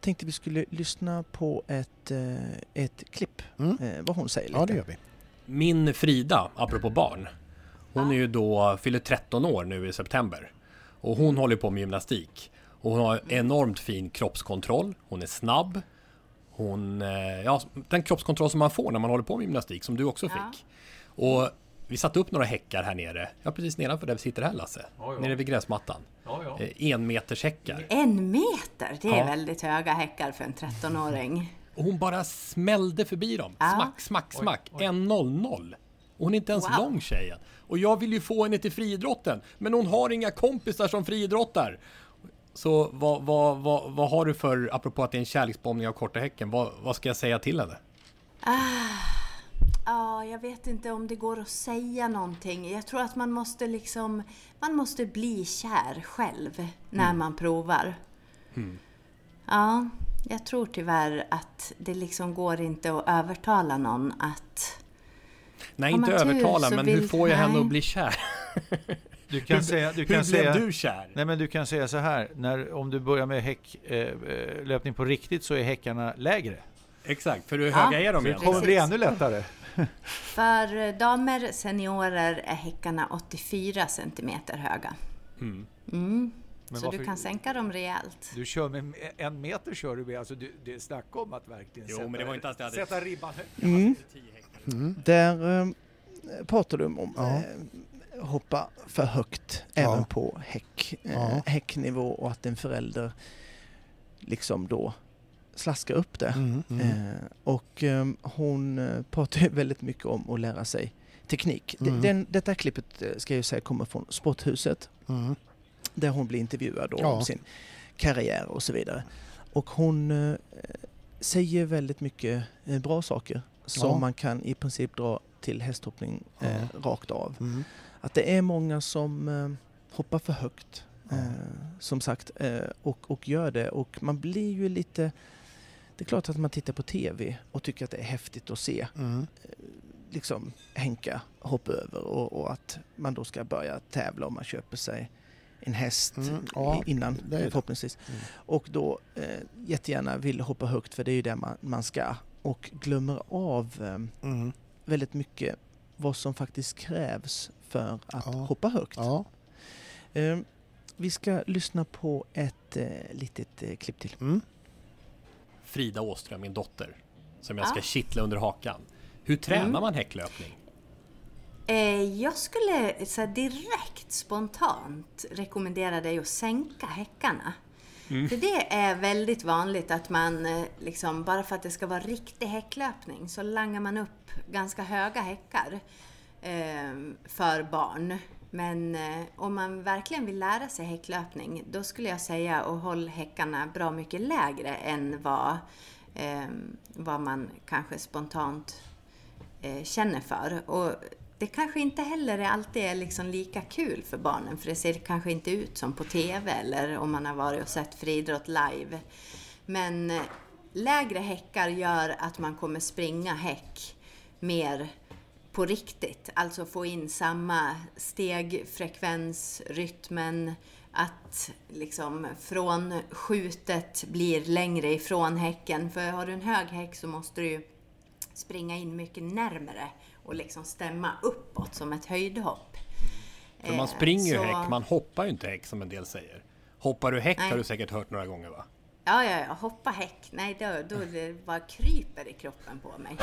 tänkte vi skulle lyssna på ett, eh, ett klipp, Mm. eh, vad hon säger lite. Ja det gör vi. Min Frida, apropå barn. Hon är ju då, fyller 13 år nu i september. Och hon håller på med gymnastik. Och hon har enormt fin kroppskontroll. Hon är snabb. Hon, eh, ja, den kroppskontroll som man får när man håller på med gymnastik, som du också Ja. fick. Och vi satte upp några häckar här nere. Ja, precis nedanför där vi sitter här Lasse. Ja, ja. Nere vid gräsmattan. Ja, ja. Eh, enmetershäckar. En meter, det är Ja. väldigt höga häckar för en 13-åring. Och hon bara smällde förbi dem. Ja. Smack, smack, smack. oj. 1-0-0. Och hon är inte ens Wow. lång tjejen. Och jag vill ju få henne till friidrotten. Men hon har inga kompisar som friidrottar. Så vad, vad, vad, vad har du för, apropå att det är en kärleksbombning av korta häcken, vad, vad ska jag säga till henne? Ja, jag vet inte om det går att säga någonting. Jag tror att man måste liksom, man måste bli kär själv när Mm. man provar. Ja, jag tror tyvärr att det liksom går inte att övertala någon att... Nej, inte övertala, men hur vill- får jag henne nej. att bli kär? Du kan säga, du hur kan blev säga, du kär? Nej men du kan säga så här, när, om du börjar med häck, eh, eh, löpning på riktigt så är häckarna lägre. Exakt, för hur Ja, höga är de Så det egentligen? kommer bli ännu lättare. För damer, seniorer, är häckarna 84 centimeter höga. Mm. Mm. Men Så varför- du kan sänka dem rejält. Du kör med en meter kör du med, alltså du, det är snack om att verkligen Jo, sätta, men det var inte hade- sätta ribban högt. Mm. Tio häckar. Mm. Där eh, pratar du om Ja. eh, hoppa för högt Ja. även på häck, eh, Ja. häcknivå och att en förälder liksom då slaskar upp det. Mm. Mm. Eh, och eh, hon pratar väldigt mycket om att lära sig teknik. Mm. Den, detta klippet eh, ska jag säga kommer från Sporthuset Mm. där hon blir intervjuad Ja. om sin karriär och så vidare. Och hon eh, säger väldigt mycket eh, bra saker som Ja. man kan i princip dra till hästhoppning eh, rakt av. Mm. Att det är många som hoppar för högt. Ja. Eh, som sagt, eh, och, och gör det. Och man blir ju lite... Det är klart att man tittar på TV och tycker att det är häftigt att se Mm. liksom Henka hoppa över och, och att man då ska börja tävla och man köper sig en häst Mm, ja, innan det det. förhoppningsvis. Mm. Och då eh, jättegärna vill hoppa högt för det är ju det man, man ska. Och glömmer av eh, Mm. väldigt mycket vad som faktiskt krävs för att Ja. hoppa högt. Ja. Eh, vi ska lyssna på ett eh, litet eh, klipp till. Mm. Frida Åström, min dotter, som jag ska kittla under hakan. Hur tränar Mm. man häcklöpning? Eh, jag skulle så direkt spontant rekommendera dig att sänka häckarna. För det är väldigt vanligt att man, eh, liksom, bara för att det ska vara riktig häcklöpning, så langar man upp ganska höga häckar eh, för barn. Men eh, om man verkligen vill lära sig häcklöpning, då skulle jag säga att håll häckarna bra mycket lägre än vad, eh, vad man kanske spontant eh, känner för. Och det kanske inte heller alltid är liksom lika kul för barnen för det ser kanske inte ut som på TV eller om man har varit och sett friidrott live. Men eh, lägre häckar gör att man kommer springa häck mer på riktigt. Alltså få in samma stegfrekvens, rytmen, att liksom från skjutet blir längre ifrån häcken. För har du en hög häck så måste du springa in mycket närmare och liksom stämma uppåt som ett höjdhopp. För man Eh, springer ju så- häck, man hoppar ju inte häck som en del säger. Hoppar du häck Nej. har du säkert hört några gånger va? Ja, ja, ja, hoppa häck. Nej, då, då det bara kryper i kroppen på mig.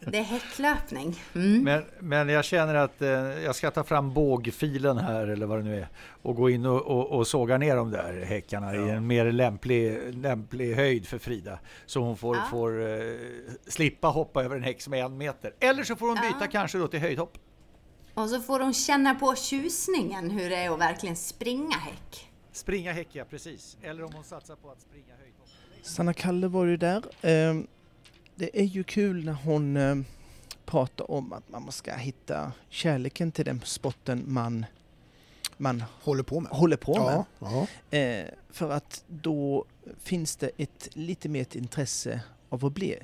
Det är häcklöpning. Mm. Men, men jag känner att eh, jag ska ta fram bågfilen här eller vad det nu är och gå in och, och, och såga ner de där häckarna i en mer lämplig, lämplig höjd för Frida. Så hon får, Ja. får eh, slippa hoppa över en häck som är en meter. Eller så får hon byta Ja. kanske då till höjdhopp. Och så får de känna på tjusningen hur det är att verkligen springa häck. Springa häck, ja precis. Eller om hon satsar på att springa höjdhopp. Sanna Kalle var ju där. Eh, det är ju kul när hon eh, pratar om att man ska hitta kärleken till den sporten man, man Håller på med. håller på med. Ja, ja. Eh, för att då finns det ett lite mer ett intresse av att bli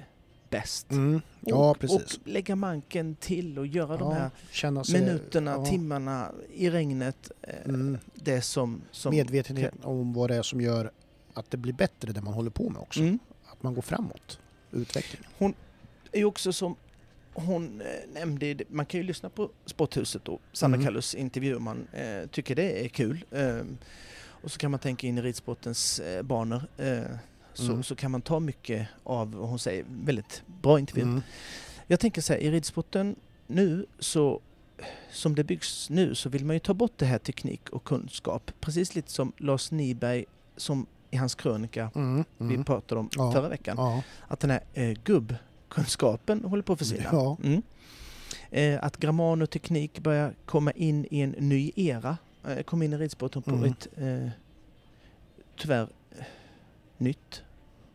bäst. Mm. ja och, precis. och lägga manken till och göra de Ja, här känna sig, minuterna, ja, timmarna i regnet. Eh, Mm. Det som... som Medvetenhet om vad det är som gör att det blir bättre det man håller på med också. Mm. Att man går framåt. Utvecklingen. är ju också som hon eh, nämnde, man kan ju lyssna på Sporthuset och Sanna Mm. Kallus intervju om man eh, tycker det är kul. Eh, och så kan man tänka in i ridsportens eh, banor. Eh, så, Mm. så kan man ta mycket av vad hon säger. Väldigt bra intervju. Mm. Jag tänker så här, i ridsporten nu så som det byggs nu så vill man ju ta bort det här teknik och kunskap. Precis lite som Lars Niberg som i hans krönika Mm. vi Mm. pratade om Ja. förra veckan. Ja. Att den här eh, gubbkunskapen håller på att försvinna. Ja. Mm. Eh, att grammanoteknik börjar komma in i en ny era. Eh, kom in i ridsporten på Mm. ett eh, tyvärr nytt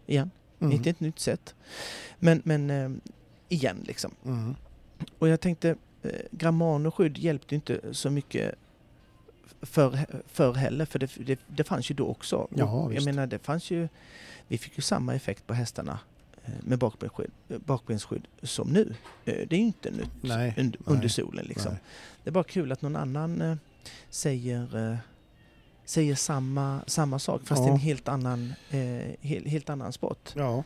igen. Mm. Inte ett nytt sätt. Men, men eh, igen liksom. Mm. Och jag tänkte, eh, grammanoskydd hjälpte inte så mycket för, för heller, för det, det, det fanns ju då också. Och Ja, jag visst. menar, det fanns ju, vi fick ju samma effekt på hästarna eh, med bakbensskydd, eh, bakbensskydd som nu. Eh, Det är ju inte nytt Nej, under, nej, solen liksom. Nej. Det är bara kul att någon annan säger, säger samma, samma sak fast Ja. en helt annan, eh, helt, helt annan sport. Ja.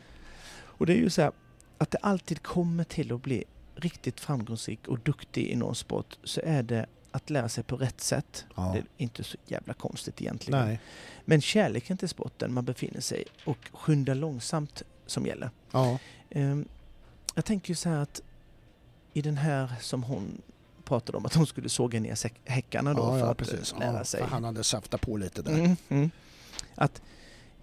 Och det är ju så här att det alltid kommer till att bli riktigt framgångsrik och duktig i någon sport så är det att lära sig på rätt sätt. Ja. Det är inte så jävla konstigt egentligen. Nej. Men kärleken till sporten man befinner sig i och skynda långsamt som gäller. Ja. Ehm, jag tänker ju så här att i den här som hon pratade om att hon skulle såga ner häckarna då ja, för ja, att precis. eh, lära Ja, sig. för han hade saftat på lite där. Mm, mm. Att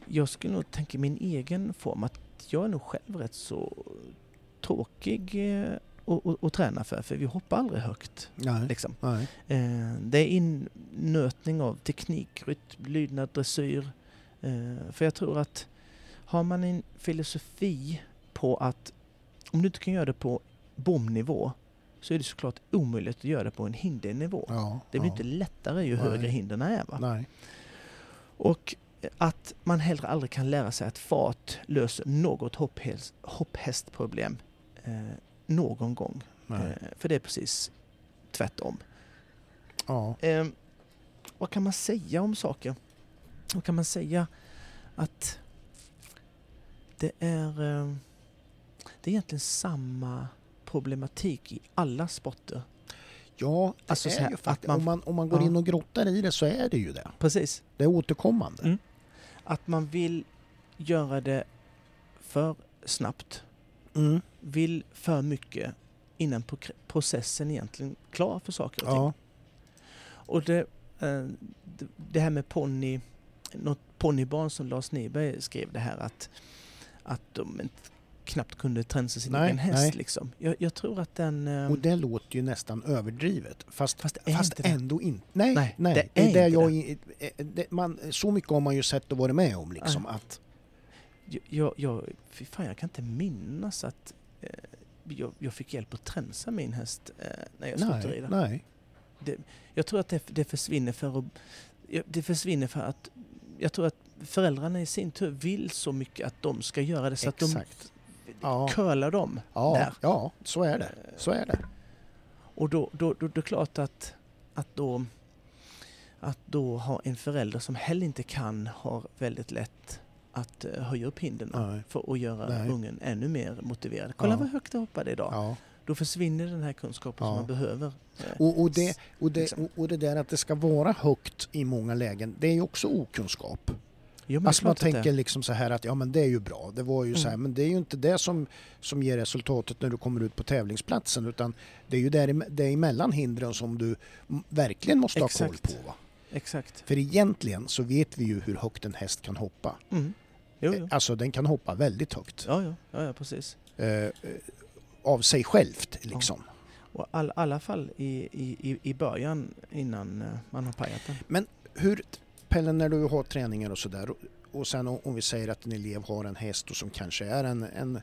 jag skulle nog tänka min egen form att jag är nog själv rätt så tråkig eh, att- att träna för, för vi hoppar aldrig högt. Nej. Liksom. Nej. Eh, Det är innötning av teknik, rytm, lydnad, dressyr. Eh, För jag tror att har man en filosofi på att om du inte kan göra det på bomnivå så är det såklart omöjligt att göra det på en hindernivå. Ja. Det blir ja. inte lättare ju Nej. högre hindren är. Va? Nej. Och att man heller aldrig kan lära sig att fart löser något hopphäst, hopphästproblem eh, någon gång. Eh, för det är precis tvärtom. Ja. Eh, vad kan man säga om saker? Vad kan man säga att det är, eh, det är egentligen samma problematik i alla sporter. Ja, det Alltså så är ju faktiskt, man- om, man, om man går Ja. in och grottar i det så är det ju det. Precis. Det är återkommande. Mm. Att man vill göra det för snabbt, Mm. vill för mycket innan pro- processen egentligen är klar för saker och ting. Ja. Och det, eh, det- det här med ponny, något ponnybarn som Lars Nyberg skrev det här att, att de inte, knappt kunde tränsa sin Nej, egen häst. nej. Liksom. Jag, jag tror att den... eh, Och det låter ju nästan överdrivet. Fast, Fast det är fast inte det. ändå inte. Nej, Nej, nej, det det är är det inte jag... i- eh, det- Man, så mycket har man ju sett och varit med om liksom. Att, Jag, jag, jag, fan, jag kan inte minnas att eh, jag, jag fick hjälp att tränsa min häst eh, när jag slutade rida. nej. Jag tror att det, det försvinner för att... Det försvinner för att... Jag tror att föräldrarna i sin tur vill så mycket att de ska göra det så att Exakt. de Ja. curlar dem Ja, där. ja, så är det. Så är det. Och då, då, då, då är det klart att, att då att då ha en förälder som heller inte kan har väldigt lätt att eh, höja upp hindren för att göra Nej. ungen ännu mer motiverad. Kolla Ja. vad högt jag hoppade idag. Ja. Då försvinner den här kunskapen Ja. som man behöver. eh, Och, och, det, och, det, liksom. och, och det där att det ska vara högt i många lägen, det är ju också okunskap. Jo, men Alltså man tänker liksom så här att ja men det är ju bra, det var ju så här, Mm. men det är ju inte det som, som ger resultatet när du kommer ut på tävlingsplatsen utan det är ju där, emellan hindren som du verkligen måste ha koll Exakt. på. Va? Exakt. För egentligen så vet vi ju hur högt en häst kan hoppa. Mm. Jo, jo. Alltså den kan hoppa väldigt högt. Ja, ja, ja, ja precis. Eh, eh, av sig självt liksom. Och all, alla fall i, i, i- början innan eh, man har pajat den. Hur, Pelle, när du har träningar och sådär och, sen om, vi säger att en elev har en häst och som kanske är en, en,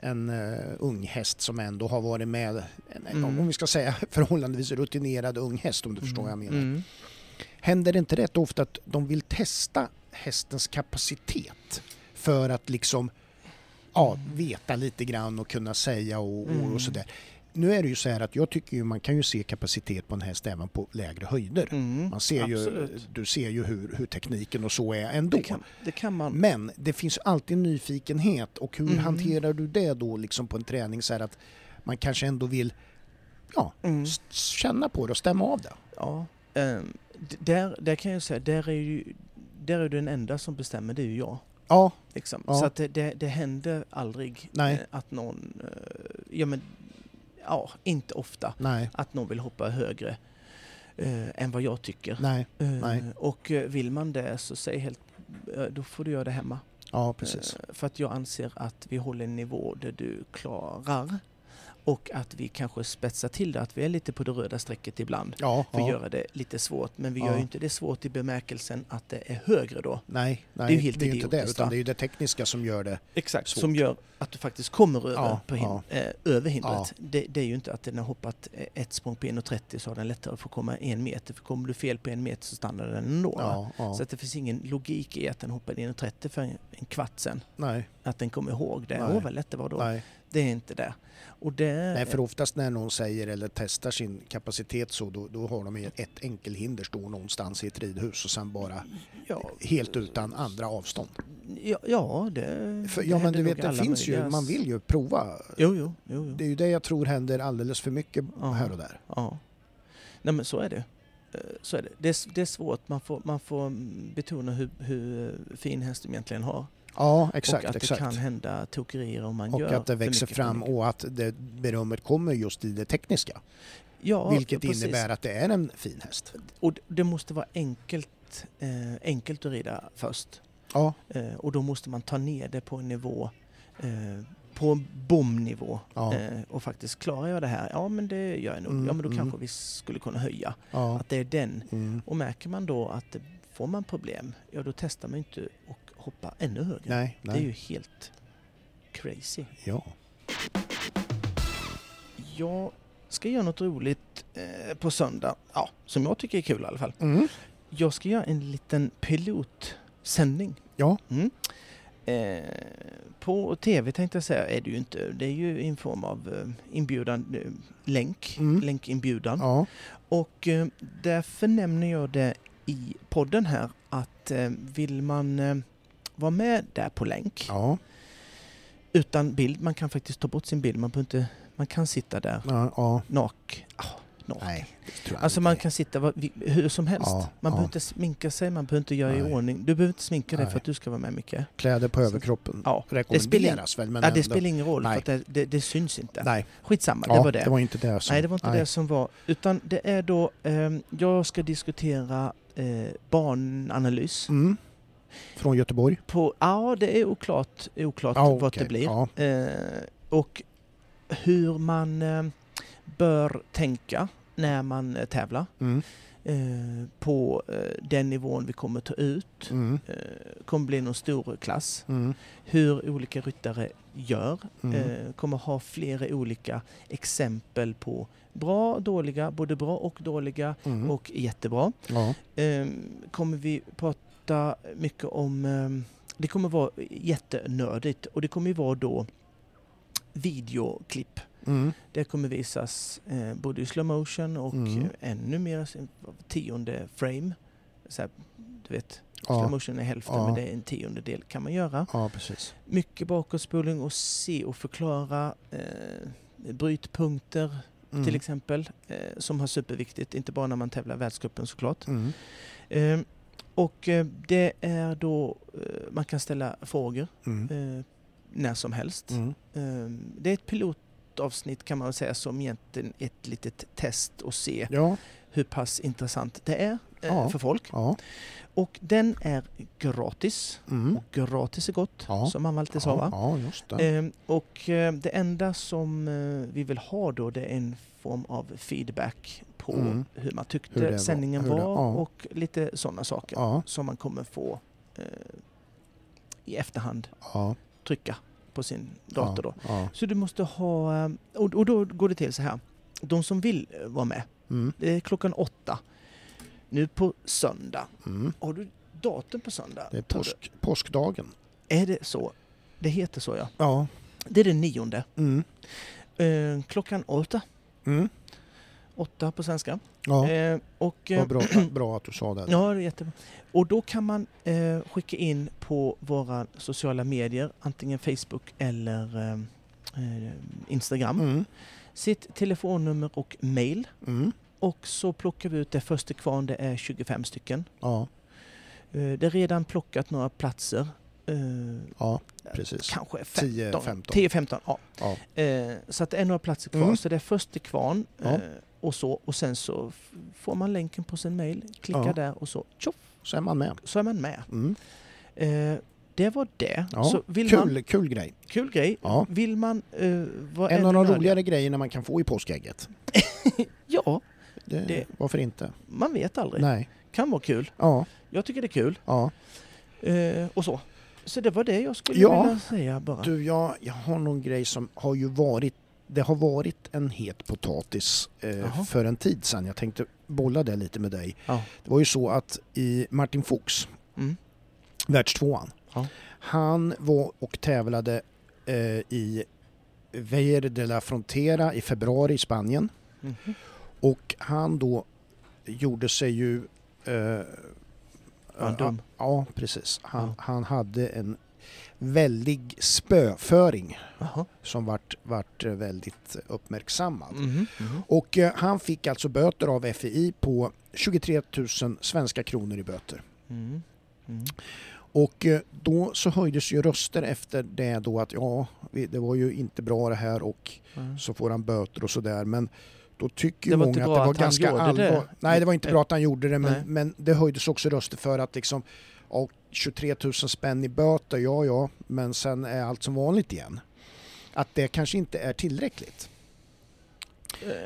en uh, ung häst som ändå har varit med, en, Mm. om vi ska säga förhållandevis rutinerad ung häst om du förstår vad jag menar. Mm. Händer det inte rätt ofta att de vill testa hästens kapacitet för att liksom ja, veta lite grann och kunna säga och, och, Mm. och sådär. Nu är det ju så här att jag tycker ju man kan ju se kapacitet på en häst även på lägre höjder. Mm. Man ser ju, du ser ju hur, hur tekniken och så är ändå. Det kan, det kan man. Men det finns alltid nyfikenhet och hur Mm. hanterar du det då liksom på en träning så här att man kanske ändå vill ja, Mm. känna på det och stämma av det. Ja, d- där, där kan jag säga, där är ju där är den enda som bestämmer, det är ju jag. Ja, Liksom. Ja. Så att det, det, det händer aldrig Nej. eh, att någon, eh, ja men, ja, inte ofta, nej, att någon vill hoppa högre eh, än vad jag tycker. nej, Eh, nej. Och eh, vill man det så säg helt, eh, då får du göra det hemma. ja precis. Eh, För att jag anser att vi håller en nivå där du klarar och att vi kanske spetsar till det, att vi är lite på det röda strecket ibland. Ja, För att ja. göra det lite svårt, men vi Ja. gör ju inte det svårt i bemärkelsen att det är högre då. Nej, nej, är ju helt det är inte det utan det är ju det tekniska som gör det. Exakt. Svårt. Som gör att du faktiskt kommer över, på hin- ja. eh, över hindret. Det, det är ju inte att den har hoppat eh, ett språng på 1,30 så har den lättare att få komma en meter. För kommer du fel på en meter så stannar den ändå. Så att det finns ingen logik i att den hoppade 1,30 för en, en kvart sen. Nej, Att den kommer ihåg det. Åh vad lätt det var då. nej. Det är inte det. Och det nej, för oftast när någon säger eller testar sin kapacitet så då, då har de ju ett enkelhinder står någonstans i ett ridhus och sen bara ja, helt utan andra avstånd. ja, ja, det För, det ja men händer du vet, det finns ju, man vill ju prova. Jo, jo, jo. jo. Det är ju det jag tror händer alldeles för mycket Ja. här och där. Ja. Nej men så är det. Eh, Så är det. Det är, det är svårt. Man får, man får betona hur, hur fin häst de egentligen har. Ja, exakt, och att exakt. det kan hända tokerier om man och gör att det växer fram och att det berömmet kommer just i det tekniska. ja, vilket precis. innebär att det är en fin häst. Och det måste vara enkelt, eh, enkelt att rida först. Ja, Eh, och då måste man ta ner det på en nivå eh, på en bomnivå ja, eh, och faktiskt klarar jag det här? Ja men det gör jag nog. Mm, ja men då mm. kanske vi skulle kunna höja. ja. Att det är den Mm. Och märker man då att får man problem, ja då testar man inte och hoppa ännu högre. Nej, Det är ju nej. helt crazy. Ja. Jag ska göra något roligt eh, på söndag, ja, som jag tycker är kul i alla fall. Mm. Jag ska göra en liten pilotsändning. Ja. Mm. Eh, på TV tänkte jag säga är det ju inte. Det är ju en form av eh, inbjudan, länk, Mm. länkinbjudan. Ja. Och eh, därför nämner jag det i podden här att eh, vill man vara med där på länk Ja, utan bild, man kan faktiskt ta bort sin bild, man, inte, man kan sitta där ja, ja. nak, ah, naken. Nej, Alltså man kan sitta vi- hur som helst. Ja, man behöver inte sminka sig, man behöver inte göra i Nej. ordning. Du behöver inte sminka dig Nej. för att du ska vara med Micke. Kläder på överkroppen Ja, rekommenderas väl? Men ja, det spelar ingen roll Nej. för det, det, det syns inte. Nej, Skitsamma, det var det. det var inte det som... Nej, det var inte det som var. Utan det är då, ehm, jag ska diskutera eh, barnanalys. Mm. Från Göteborg? På, ja, det är oklart, oklart vad okej. det blir. Ja. Eh, och hur man eh, bör tänka när man eh, tävlar. Mm. Eh, på eh, den nivån vi kommer ta ut. Mm. Eh, kommer bli någon stor klass. Mm. Hur olika ryttare gör. Mm. Kommer ha flera olika exempel på bra, dåliga, både bra och dåliga Mm. och jättebra. Ja. Eh, kommer vi prata mycket om, eh, det kommer vara jättenördigt och det kommer ju vara då videoklipp. Mm. Det kommer visas eh, både i slow motion och Mm. ännu mer tionde frame. Så här, du vet, Ja. slow motion är hälften Ja. men det är en tiondel kan man göra. ja, precis. Mycket bakåtspolning och se och förklara eh, brytpunkter Mm. till exempel eh, som har superviktigt, inte bara när man tävlar i världscupen såklart. Mm. Eh, och eh, det är då eh, man kan ställa frågor Mm. eh, när som helst. Mm. Det är ett pilotavsnitt kan man säga som egentligen ett litet test och se Ja, hur pass intressant det är Ja. för folk. ja. Och den är gratis. Mm. Och gratis är gott, som mamma alltid sa va? Det. Eh, och det enda som vi vill ha då det är en form av feedback på Mm. hur man tyckte Hur var, sändningen var, det- ja. och lite sådana saker Ja, som man kommer få eh, i efterhand ja, trycka på sin dator då. Så du måste ha, eh, och, och då går det till så här. De som vill eh, vara med, Mm. det är klockan åtta. Nu på söndag. Mm. Har du datum på söndag? Det är påsk, påskdagen. Är det så? Det heter så ja. Ja. Det är den nionde. Mm. Eh, klockan åtta. Mm. Åtta på svenska. Ja, Eh, och, eh, vad bra, bra att du sa det. ja, det är jättebra. Och då kan man eh, skicka in på våra sociala medier, antingen Facebook eller eh, eh, Instagram, Mm. sitt telefonnummer och mail. Mm. Och så plockar vi ut det först till kvarn, det är 25 stycken. Ja, Eh, det är redan plockat några platser. Eh, ja, precis. kanske 10, 15. 15. 10-15, ja. Ja. Eh, så att det är några platser kvar. Mm. Så det är först till kvarn Ja. Och så. Och sen så får man länken på sin mail, klickar Ja. där och så tjoff, Så är man med. så är man med. Mm. Eh, det var det. Ja, Så vill Kul, Man, kul grej. kul grej. Ja. Vill man eh, vara En av de roligare grejerna man kan få i påskägget. Ja, Det, Det- Varför inte? man vet aldrig. Nej. Kan vara kul. Ja, Jag tycker det är kul. ja. Eh, och så. Så det var det jag skulle Ja. vilja säga bara. Du, jag, jag har någon grej som har ju varit det har varit en het potatis eh, för en tid sedan. Jag tänkte bolla det lite med dig. Ja. Det var ju så att i Martin Fuchs, Mm. världstvåan, Ja. han var och tävlade eh, i Vejer de la Frontera i februari i Spanien. Mhm. Och han då gjorde sig ju... Eh, dum? Ja, precis. Han, Ja. han hade en väldig spöföring Jaha. som vart, vart väldigt uppmärksammad. Mhm. Mhm. Och eh, han fick alltså böter av FI på 23 000 svenska kronor i böter. Mm. Mm. Och eh, då så höjdes ju röster efter det då att ja, det var ju inte bra det här och Mm. så får han böter och sådär. Men då tycker ju många att det var att ganska gjorde allvar. det. Nej, det var inte bra att han gjorde det, men, men det höjdes också röster för att liksom ja, 23 000 spänn i böter, ja ja, men sen är allt som vanligt igen. Att det kanske inte är tillräckligt.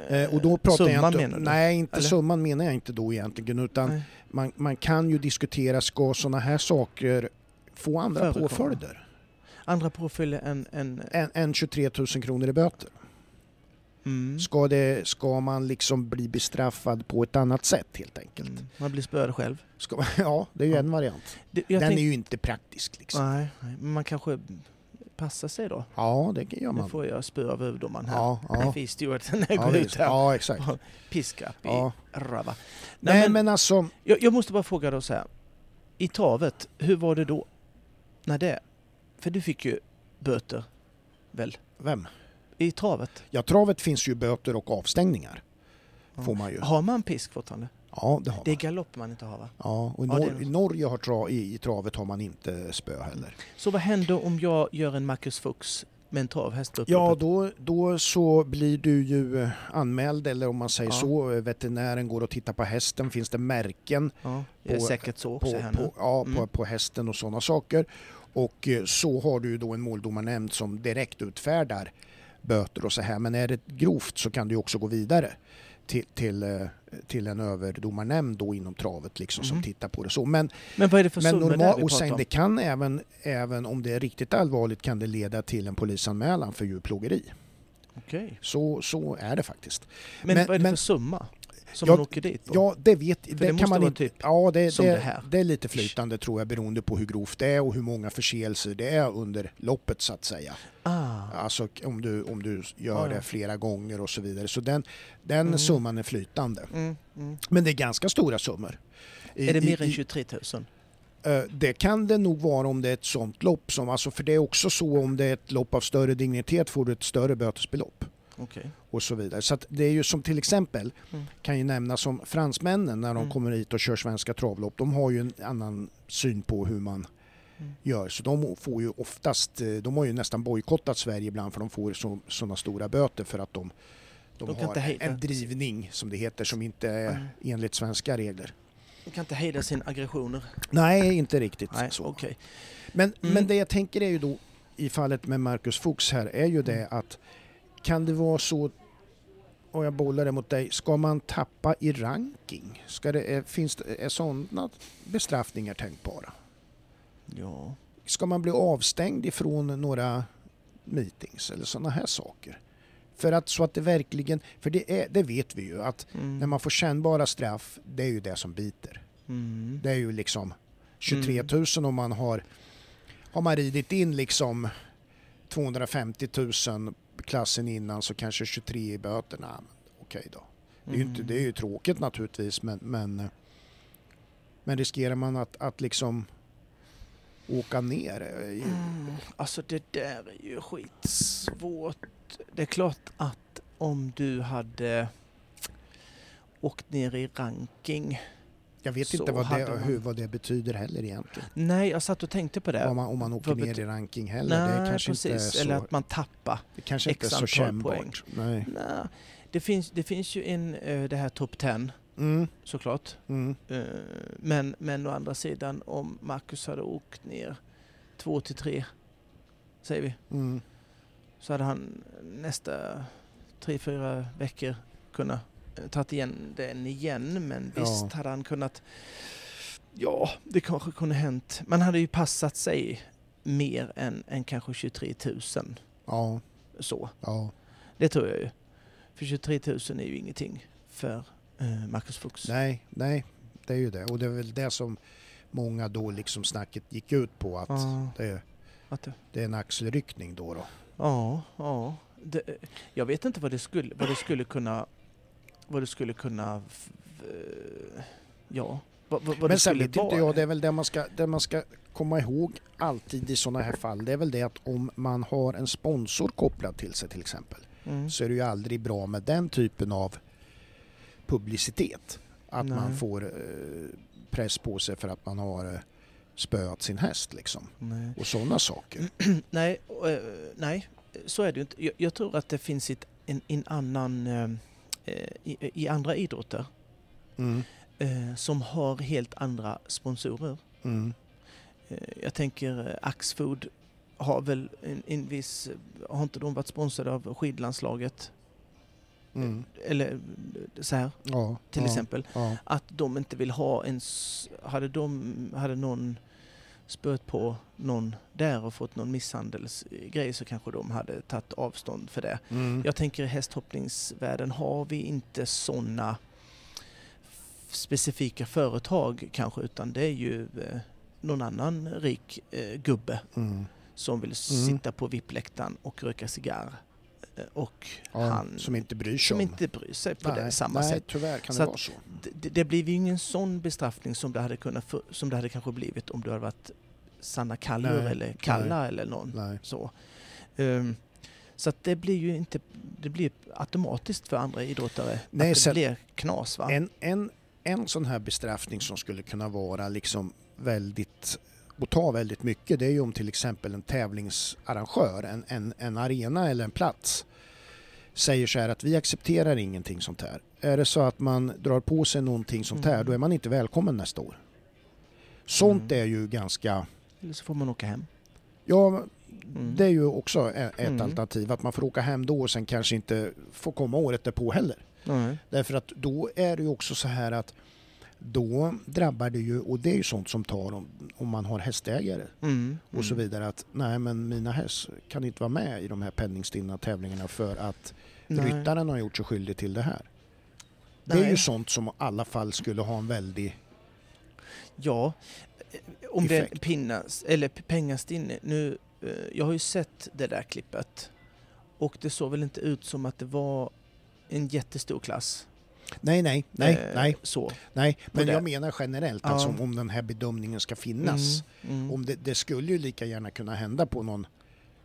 Eh, och då pratar jag Summan inte, menar du? Nej, inte Eller? summan menar jag inte då egentligen, utan man, man kan ju diskutera, ska sådana här saker få andra Förekomma. påföljder Andra påföljder än... än än, än 23 000 kronor i böter? Mm. Ska, det, ska man liksom bli bestraffad på ett annat sätt helt enkelt? Mm. Man blir spöad själv. Ska, ja, det är ju Ja. en variant. Det, Den tänk- är ju inte praktisk liksom. Nej, nej, men man kanske passa sig då. Ja, det gör Nu man. får jag spö av överdomaren här. Ja, ja. Fy Stewart när jag Ja, går ut visst. här. ja, exakt. Piskrapp i Ja. rava. Nej, Nej, men, men, alltså, jag, jag måste bara fråga då så här. I travet, hur var det då? När det... För du fick ju böter, väl? vem? I travet? Ja, travet finns ju böter och avstängningar. Får man ju. Har man pisk fortfarande? Ja, det har Det är man. galopp man inte har va? Ja, och i, Ja, Nor- i. Norge har tra- i, i travet har man inte spö heller. Så vad händer om jag gör en Marcus Fuchs med en travhäst på Ja, då, då så blir du ju eh, anmäld eller om man säger Ja. så. eh, Veterinären går och tittar på hästen. Finns det märken Ja, det är på- säkert så också på, här nu. på, ja, på, Mm. på hästen och sådana saker. Och eh, så har du då en måldomarnämnd som direkt utfärdar böter och så här. Men är det grovt så kan du också gå vidare till, till, eh, till en överdomarnämnd då inom travet liksom som Mhm. tittar på det så. Men, Men vad är det för men normal, vi och sen det kan även, även om det är riktigt allvarligt kan det leda till en polisanmälan för djurplågeri. Okej. Så, så är det faktiskt. Men, Men- vad är det men- för summa som Ja, man åker dit på? Ja, det vet det det måste kan man inte. typ ja, det, som det, det här. det är lite flytande tror jag beroende på hur grovt det är och hur många förseelser det är under loppet så att säga. Ah, Alltså om du, om du gör ja. det flera gånger och så vidare. Så den, den Mm. summan är flytande. mm, mm. Men det är ganska stora summor. I- Är det mer i- än i- 23 000? Eh, Det kan det nog vara om det är ett sånt lopp. Som, alltså för det är också så om det är ett lopp av större dignitet får du ett större bötesbelopp. Okej. och så vidare. Så det är ju som till exempel, Mm. kan ju nämnas som fransmännen när de Mm. kommer hit och kör svenska travlopp, de har ju en annan syn på hur man Mm. gör. Så de får ju oftast, eh, de har ju nästan bojkottat Sverige ibland för de får så, sådana stora böter för att de, de, De har en drivning som det heter som inte är Mm. enligt svenska regler. De kan inte hejda sina aggressioner. Nej, inte riktigt Nej, så. okej. Men, Mm. men det jag tänker är ju då i fallet med Marcus Fuchs här är ju det att kan det vara så och jag bollar det mot dig, ska man tappa i ranking? Ska det, är, finns det, är sådana bestraffningar tänkbara? Ja. Ska man bli avstängd ifrån några meetings eller sådana här saker? För att så att det verkligen, för det, är, det vet vi ju att Mm. när man får kännbara straff, det är ju det som biter. Mm. Det är ju liksom 23 Mm. 000 om man har, har man ridit in liksom 250 000 klassen innan så kanske 23 i böterna. Men Okej då. Det är, ju inte, Mm. det är ju tråkigt naturligtvis men, men, men riskerar man att, att liksom åka ner? eh, Mm. Alltså det där är ju skitsvårt. Det är klart att om du hade åkt ner i ranking. Jag vet Så inte vad det, man- hur, vad det betyder heller egentligen. Nej, jag satt och tänkte på det. Om man, om man åker ner i ranking heller. det Nej, kanske precis. inte är så, Eller att man tappar. det kanske inte är så kännbart. Nej. Nej. Det, finns, det finns ju en, eh, det här top 10 Mm, såklart. mm. Eh, Men, men å andra sidan om Marcus hade åkt ner två till tre, säger vi, Mm. så hade han nästa tre, fyra veckor kunnat tagit igen den igen. Men Ja. visst hade han kunnat... Ja, det kanske kunde hänt. Man hade ju passat sig mer än, än kanske 23 000. Ja, Så. ja. Det tror jag ju. För 23 000 är ju ingenting för eh, Marcus Fuchs. Nej, nej, det är ju det. Och det är väl det som många då liksom snacket gick ut på att Ja, det, att det, det är en axelryckning då. då. ja, ja. Det, jag vet inte vad det skulle, vad det skulle kunna... Vad det skulle kunna... Ja, vad, vad, Men det sen vet inte jag, det är väl det man, ska, det man ska komma ihåg alltid i sådana här fall. Det är väl det att om man har en sponsor kopplad till sig till exempel Mm. så är det ju aldrig bra med den typen av publicitet. Att man Nej. får eh, press på sig för att man har eh, spöat sin häst liksom. Nej. Och sådana saker. nej, eh, nej, så är det ju inte. Jag, jag tror att det finns ett, en, en annan... eh, i, I andra idrotter Mm. eh, som har helt andra sponsorer. Mm. Eh, Jag tänker Axfood har väl en, en viss... Har inte de varit sponsrade av skidlandslaget? Mm. Eller så här Ja, till ja, exempel. Ja. Att de inte vill ha en... Hade, de, hade någon spöt på någon där och fått någon misshandelsgrej så kanske de hade tagit avstånd för det. Mm. Jag tänker i hästhoppningsvärlden har vi inte sådana specifika företag kanske utan det är ju eh, någon annan rik eh, gubbe Mm. som vill sitta på VIP-läktaren och röka cigarr. Och Ja, han som inte bryr sig som om. inte bryr sig på det, samma nej, sätt. tyvärr kan Så det vara så. Det, det blir ju ingen sån bestraffning som det hade, kunnat som det hade kanske blivit om du hade varit Sanna Kallur Nej, eller Kalla eller någon Nej. så. Ehm, så det blir ju inte, det blir automatiskt för andra idrottare Nej, att det blir knas va? En, en, en sån här bestraffning som skulle kunna vara liksom väldigt och ta väldigt mycket det är ju om till exempel en tävlingsarrangör, en, en, en arena eller en plats säger så här att vi accepterar ingenting sånt här. Är det så att man drar på sig någonting sånt här Mm. då är man inte välkommen nästa år. Sånt Mm. är ju ganska, Eller så får man åka hem. ja Mm. det är ju också ett Mm. alternativ att man får åka hem då och sen kanske inte får komma året därpå heller. Nej. Därför att då är det ju också så här att då drabbar det ju, och det är ju sånt som tar om, om man har hästägare Mm. och så Mm. vidare att nej men mina häst kan inte vara med i de här penningstinna tävlingarna för att Nej. ryttaren har gjort sig skyldig till det här. Det är Nej. ju sånt som i alla fall skulle ha en väldig... Ja, eh, om det är Effekt. pinnas, eller pengastinne. Nu, eh, jag har ju sett det där klippet och det såg väl inte ut som att det var en jättestor klass. Nej, nej, nej, Eh, nej, Så. nej. Men jag menar generellt Ja. alltså om den här bedömningen ska finnas. Mm, mm. Om det, det skulle ju lika gärna kunna hända på någon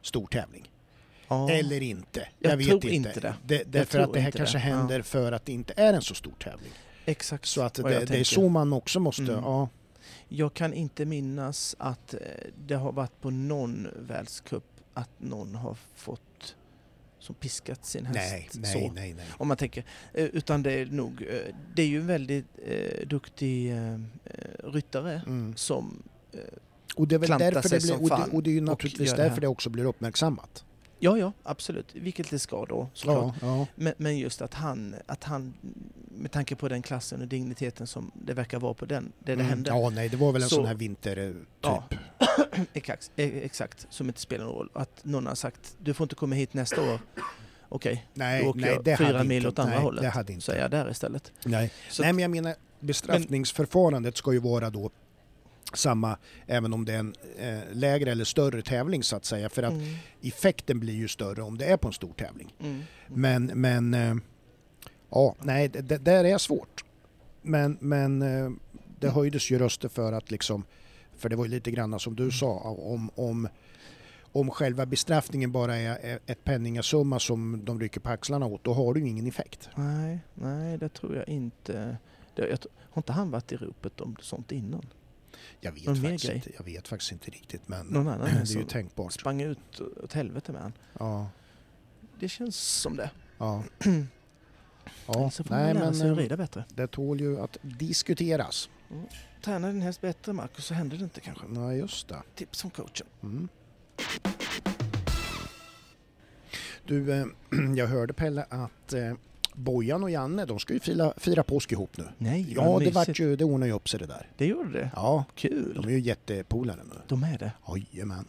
stor tävling. Ja. Eller inte. Jag Jag, vet tror inte. inte det. det därför att det här kanske det. händer för att det inte är en så stor tävling. Exakt Så att det, det är så man också måste... Mm. Ja, Jag kan inte minnas att eh, det har varit på någon världscup att någon har fått som piskat sin häst. nej, nej, så. nej, nej. Om man tänker. Eh, Utan det är nog, eh, det är ju en väldigt eh, duktig eh, eh, ryttare Mm. som eh, Och det är väl därför det blir, och, det, och det är ju naturligtvis det därför här. det också blir uppmärksammat. Ja, ja, absolut. Vilket det ska då såklart. Ja, ja. Men, men just att han, att han, med tanke på den klassen och digniteten som det verkar vara på den, det det Mm. hände. Ja, nej, det var väl en Så- sån här vinter eh, typ. Ja. Exakt, eh, exakt, som inte spelar någon roll. Att någon har sagt, du får inte komma hit nästa år. Okej, Nej, då åker nej, jag fyra mil inte, åt andra nej, hållet. Det hade inte. Så är jag där istället. Nej. Så nej, men jag menar bestraffningsförfarandet ska ju vara då samma även om det är en eh, lägre eller större tävling så att säga. För att Mm, effekten blir ju större om det är på en stor tävling. mm, Men, men eh, ja, nej, det, det där är svårt. Men, men eh, det höjdes ju röster för att liksom, för det var ju lite grann som du sa, om, om, om själva bestraffningen bara är ett penningasumma som de rycker på axlarna åt, då har du ju ingen effekt. Nej, nej, det tror jag inte. Jag, tr- har inte han varit i ropet om sånt innan? Jag vet, Någon faktiskt inte, jag vet faktiskt inte riktigt, men Någon annan det är ju som tänkbart. sprang ut åt helvete med han. Ja, Det känns som det. ja. Ja, så får man Nej, lära men sig att eh, rida bättre. det tål ju att diskuteras. Träna din häst bättre Marcus så händer det inte kanske. Ja, just det. Tips från coachen. Mm. Du, eh, jag hörde Pelle att eh, Bojan och Janne, de ska ju fira, fira påsk ihop nu. Nej, Ja, det, vart ju, det ordnar ju upp sig det där. Det gjorde det? Ja, Kul. de är ju jättepolare nu. De är det. Jajamän.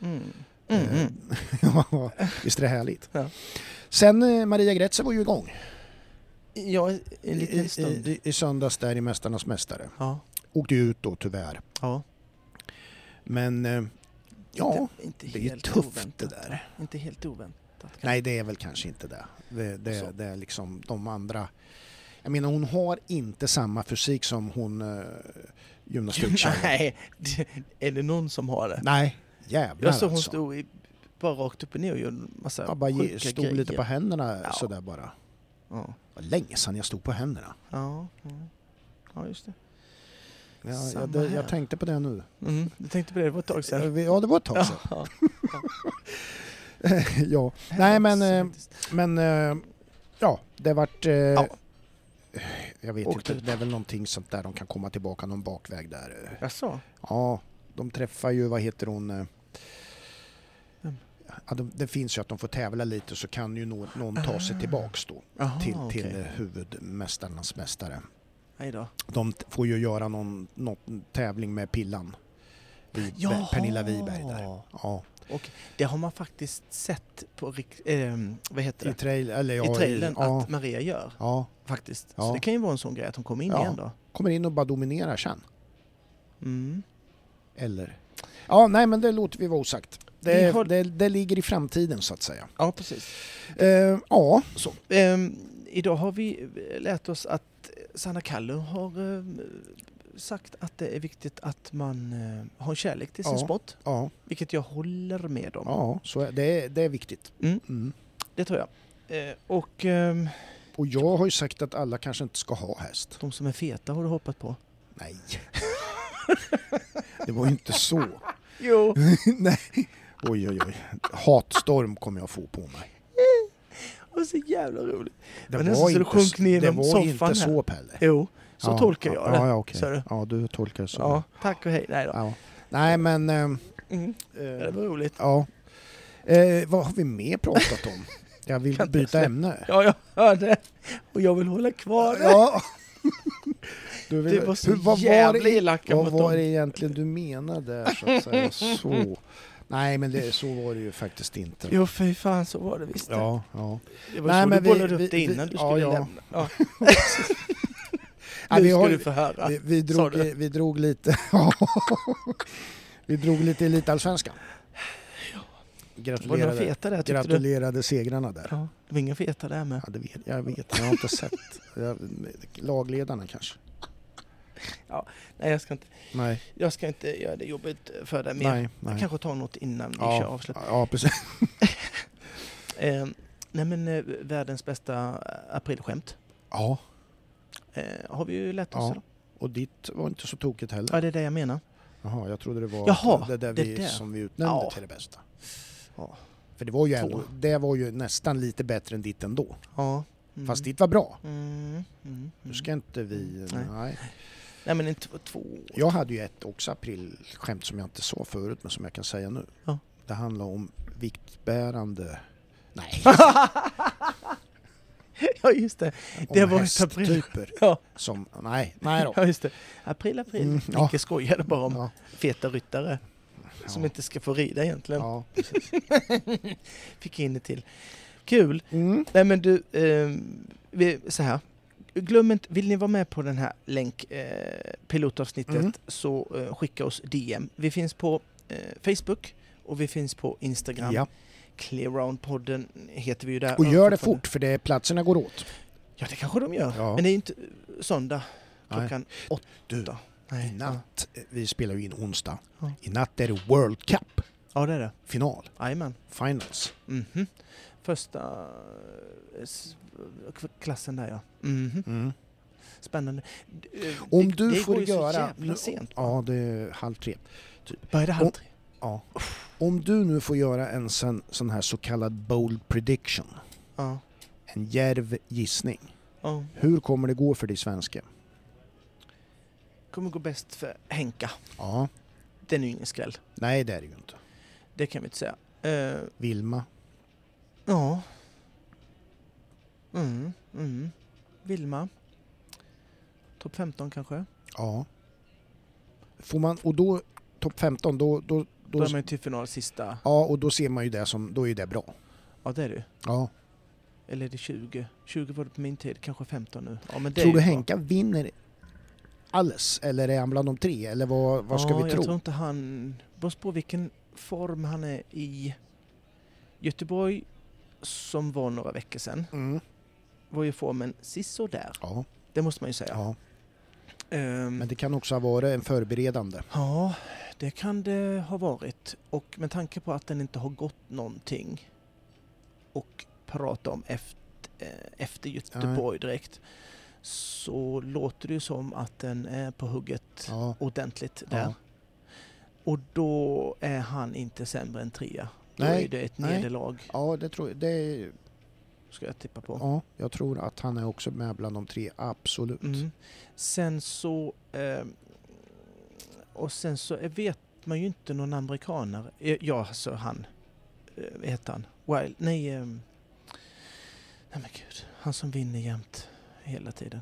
Mm. Mm. Mm. Visst är det härligt? Ja. Sen eh, Maria Gretze var ju igång Ja, en i, liten i, stund. i, i söndags där i Mästarnas Mästare. Ja. Åkte ut då tyvärr. ja. Men eh, ja, inte det är ju tufft oväntat. det där. Inte helt oväntat. Kanske. Nej, det är väl kanske inte det. Det, det, det är liksom de andra. Jag menar, hon har inte samma fysik som hon uh, gymnastiktjejen. Nej, är det någon som har det? Nej, jävlar Jag såg hon alltså. stod i, bara rakt upp och ner och gjorde massa Jag bara sjuka stod lite grejer. på händerna Ja. sådär bara. Ja, Det var länge sedan jag stod på händerna. ja, ja. ja just det. Ja, jag, det, jag tänkte på det nu. Mm, du tänkte på det, det var ett tag sedan. Ja, det var ett tag sedan. Ja. Nej, men, eh. Men eh, ja, det vart... Eh, Ja. Jag vet Åkte inte, det är väl någonting sånt där de kan komma tillbaka någon bakväg där. Jaså? Ja, de träffar ju, vad heter hon? Ja, de, det finns ju att de får tävla lite så kan ju någon, någon ta sig Ah. tillbaks då Jaha, till, till huvudmästarnas mästare. Hej då. De får ju göra någon, någon tävling med Pillan. Vi, Pernilla Wiberg där. Ja, Och det har man faktiskt sett på, ehm, vad heter i, det? trail, eller ja, I trailern ja, att Maria gör ja, faktiskt. Ja. Så det kan ju vara en sån grej att hon kommer in Ja. igen då. kommer in och bara dominerar sen. Mm. Eller? Ja, nej men det låter vi vara osagt. det, har- det, det ligger i framtiden så att säga. Ja, precis. Eh, ja, Så, ehm, idag har vi lärt oss att Sanna Kallur har ehm, sagt att det är viktigt att man eh, har kärlek till sin Ja. sport, ja, vilket jag håller med om. ja så är, det, är- det är viktigt. Mm, Mm. det tror jag. Eh, och ehm, Och jag har ju sagt att alla kanske inte ska ha häst. de som är feta har du hoppat på? Nej. Det var ju inte så. Jo. Nej. Oj, oj, oj. Hatstorm kommer jag få på mig. Och så jävla roligt. Det Men nästan så du sjönk ner det genom var soffan inte här. så Pelle. Jo, så Ja, tolkar jag ja, det. Ja, du? ja, du tolkar det så. Ja, tack och hej. Nej då. Ja. Nej, men... ehm, Mm. eh, Det var roligt. ja. Eh, vad har vi mer pratat om? Jag vill byta ämne. Ja, jag hörde. Och jag vill hålla kvar det. Ja. Du vill, Det var så hur- vad jävla elaka Vad var det egentligen du menade så att säga? Så. Nej, men det, så var det ju faktiskt inte. Jo, fy fan så var det visst. Ja, ja. Det var Nej, så men du vi- bollade upp vi- det innan vi- du skulle ja. lämna. Ja. Ja, nu vi, ska har, du få höra. vi, vi, drog, du. vi drog lite... vi drog lite Elitallsvenskan. Var det några Gratulerade, feta där du? gratulerade segrarna där. Ja, det var inga feta där med. Ja, det vet, jag vet, jag har inte sett. Jag, lagledarna kanske? Nej, jag ska inte, Nej, jag ska inte göra det jobbigt för dig mer. nej, Jag nej. kanske tar något innan vi kör Ja, avslut. ja, precis. Eh, nej men eh, världens bästa eh, aprilskämt Ja, eh, har vi ju lärt oss Ja. och ditt var inte så tokigt heller. Ja, det är det jag menar. Jaha, jag trodde det var Jaha, det där det vi, där. som vi utnämnde Ja. till det bästa. Ja. För det var ju ändå, det var ju nästan lite bättre än ditt ändå. Ja. Mm. Fast ditt var bra. Mm, mm, Nu mm. ska inte vi... Nej. Nej. Nej men inte två. Jag hade ju ett också aprilskämt som jag inte sa förut men som jag kan säga nu. Ja. Det handlar om viktbärande... Nej, ja just det. Det om var hästtyper. Ja. Som, nej, nej då. Ja just det. April, april. Mm, ja. Micke skojade bara om Ja, feta ryttare som ja, inte ska få rida egentligen. ja. Fick in det till. Kul! Mm. Nej men du, eh, vi, så här. Glöm inte, vill ni vara med på den här länk, eh, pilotavsnittet, Mm. så eh, skicka oss DM. Vi finns på eh, Facebook och vi finns på Instagram. Ja. Clearround-podden heter vi ju där. Och gör det fort för det, platserna går åt. Ja, det kanske de gör. Ja. Men det är ju inte söndag Nej. klockan åtta. Du, Nej. i natt, eh, vi spelar ju in onsdag. Ja. I natt är det World Cup, Ja, det är det. final, Jajamän. finals. Mhm. Första eh, klassen där ja. Mm. Spännande. D- eh, Om det- du det får går göra... Så jävla sent. Ja, det är halv tre. Började halv om- tre? Ja. Om du nu får göra en sån, sån här så kallad bold prediction, Ja. en djärv gissning. ja. Hur kommer det gå för dig svenska? Kommer gå bäst för Henka. Ja, Den är ju ingen skräll. nej det är det ju inte. Det kan vi inte säga. Eh, Vilma? ja. Mm, mm. Vilma. Topp 15 kanske? Ja. Får man, och då, topp 15, då, då, Då då, är man ju till final sista. ja, och då ser man ju det som, då är det bra. Ja, det är det ju. Ja. Eller är det 20? 20 var det på min tid, kanske 15 nu. Ja, men det Tror ju du bra. Henka vinner alles, eller är han bland de tre? Eller vad, vad ska ja, vi jag tro? tror inte han... Beror på vilken form han är i. Göteborg, som var några veckor sedan, Mm. var ju formen sisådär. Ja, Det måste man ju säga. ja, men det kan också ha varit en förberedande. Ja, det kan det ha varit. Och med tanke på att den inte har gått någonting och prata om efter, efter Göteborg direkt så låter det som att den är på hugget Ja, ordentligt där. ja. Och då är han inte sämre än trea. Då Nej, är det ett nej. nederlag, ja det tror jag. Det, ska jag tippa på. ja, jag tror att han är också med bland de tre, absolut. Mm. Sen så... Eh, och sen så vet man ju inte någon amerikanare. Eh, Ja, alltså han... Eh, vad heter han? Wild? Nej... Eh, nej men gud. Han som vinner jämt hela tiden.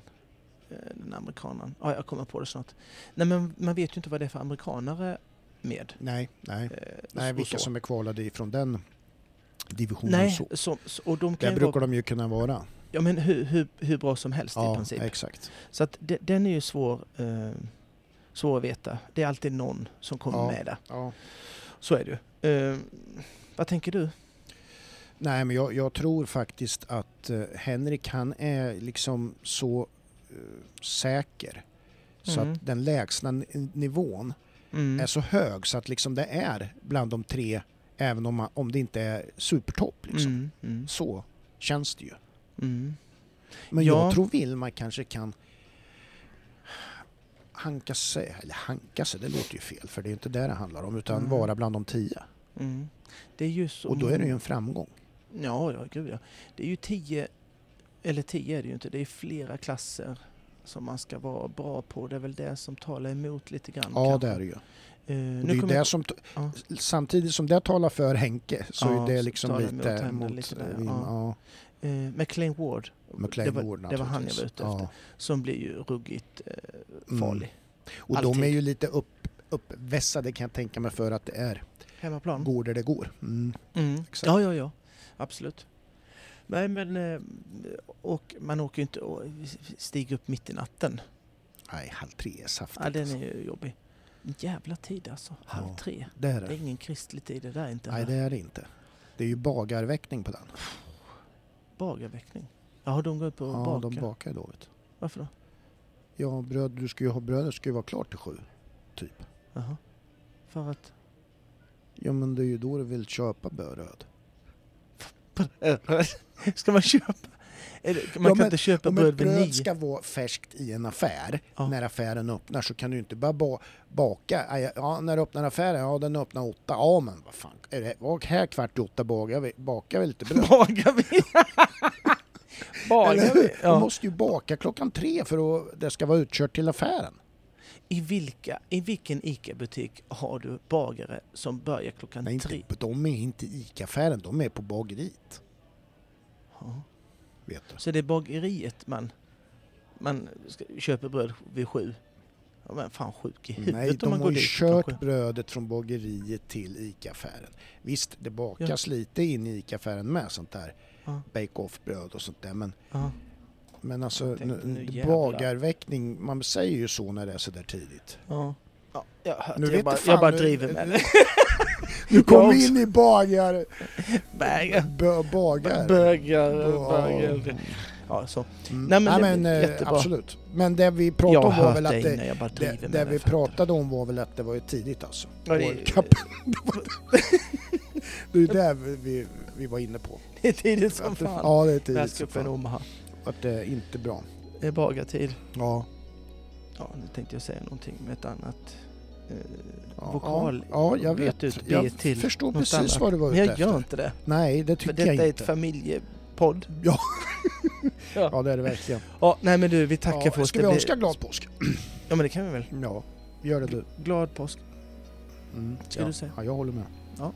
Eh, den amerikanen. Ja, jag kommer på det snart. Nej men man vet ju inte vad det är för amerikanare med. Nej, nej. Eh, Nej, vilka så. som är kvalade ifrån den divisionen. Nej, så. så, och de kan Där brukar vara, de ju kunna vara. ja, men hur, hur, hur bra som helst i Ja, princip. exakt. Så att de, den är ju svår, eh, svår att veta. Det är alltid någon som kommer Ja. med där. Ja. Så är det ju. Eh, vad tänker du? Nej, men jag, jag tror faktiskt att eh, Henrik han är liksom så eh, säker så Mm. att den lägsta nivån Mm. är så hög så att liksom det är bland de tre även om, man, om det inte är supertopp. Liksom. Mm. Mm. Så känns det ju. Mm. Men Ja. jag tror Vilma kanske kan hanka sig, eller hanka sig, det låter ju fel för det är inte det det handlar om utan Mm. vara bland de tio. Mm. Det är ju så Och då är det ju en framgång. Ja, ja, gud ja. Det är ju tio, eller tio är det ju inte, det är flera klasser som man ska vara bra på. Det är väl det som talar emot lite grann. Ja, kanske. det är det ju. Eh, Och nu det är det som, ja. samtidigt som det talar för Henke så Ja, är det liksom lite mot lite där, Vilma. ja. Ja. Eh, McLean Ward, McLean det, var, Ward det var han jag var ute efter, som blir ju ruggigt eh, Mm. farlig. Och de Alltid. är ju lite upp, uppvässade kan jag tänka mig för att det är Hemmaplan. går där det går. Mm. Mm. Ja, ja, ja. Absolut. Nej, men eh, och man åker ju inte och stiga upp mitt i natten. Nej, halv tre är saftigt. Ja, den alltså. är ju jobbig. Jävla tid alltså. Halv Ja. tre. Det är Det är det. ingen kristlig tid det där inte. Nej, det är det inte. Det är ju bagarväckning på den. Bagarväckning. Jaha, de går upp och Ja, bakar. de bakar då. Vet. du. Varför då? Ja, bröd, du ska ju ha brödet ska ju vara klart till sju. Typ. Jaha. För att... Ja, men det är ju då du vill köpa bröd. Ska man köpa? Man Ja, kan men- inte köpa Om bröd ett vid bröd nio. ska vara färskt i en affär, Ja. när affären öppnar, så kan du inte bara ba baka. Ja, Ja, när öppnar affären? Ja, den öppnar åtta. Ja, men vad fan. Är det, var här kvart i åtta bakar vi, bakar vi lite bröd? Bagar vi? Eller vi? hur? Du Ja. måste ju baka klockan tre för att det ska vara utkört till affären. I, vilka, I vilken ICA-butik har du bagare som börjar klockan Nej, tre? inte, de är inte i ICA-affären, de är på bageriet. Ja. Vet du. Så det är bageriet man, man ska, köper bröd vid sju? Ja, men fan sjuk i huvudet Nej, om de man har går ju dit klockan kört sju. brödet från bageriet till ICA-affären. Visst, det bakas lite in i ICA-affären med sånt där Ja. bake-off-bröd och sånt där. Men, Ja. men alltså, Jag tänkte, bagarväckning, man säger ju så när det är så där tidigt. Ja. Ja, jag har hört Nu det. vet jag bara, jag bara driver med det. Nu kom in i bagar... Bägar. Bö, bagar. Bögar. Ja. så. Mm. Nej, men det men eh, jättebra. absolut. Men det vi pratade om var väl att det det, det, vi du? pratade om var väl att det var ju tidigt alltså. Ja, det- det är det vi, vi, var inne på. Det är tidigt som Att fan. Ja, det är tidigt Världscupen. Omaha. Att det är inte bra. Det är bagartid. Ja. Ja, nu tänkte jag säga någonting med ett annat eh, Ja, vokal. ja, jag byt vet. ut Jag till förstår precis annat. vad du var Men ute jag gör efter. inte det. Nej, det För tycker detta jag är inte. ett familjepodd. Ja. Ja. ja, det är det verkligen. Ja, nej men du, vi tackar ja, för oss. Ska vi blir- önska glad påsk? Ja, men det kan vi väl. Ja, gör det du. Glad påsk. Mm. Ska ja. du säga? Ja, jag håller med. Ja.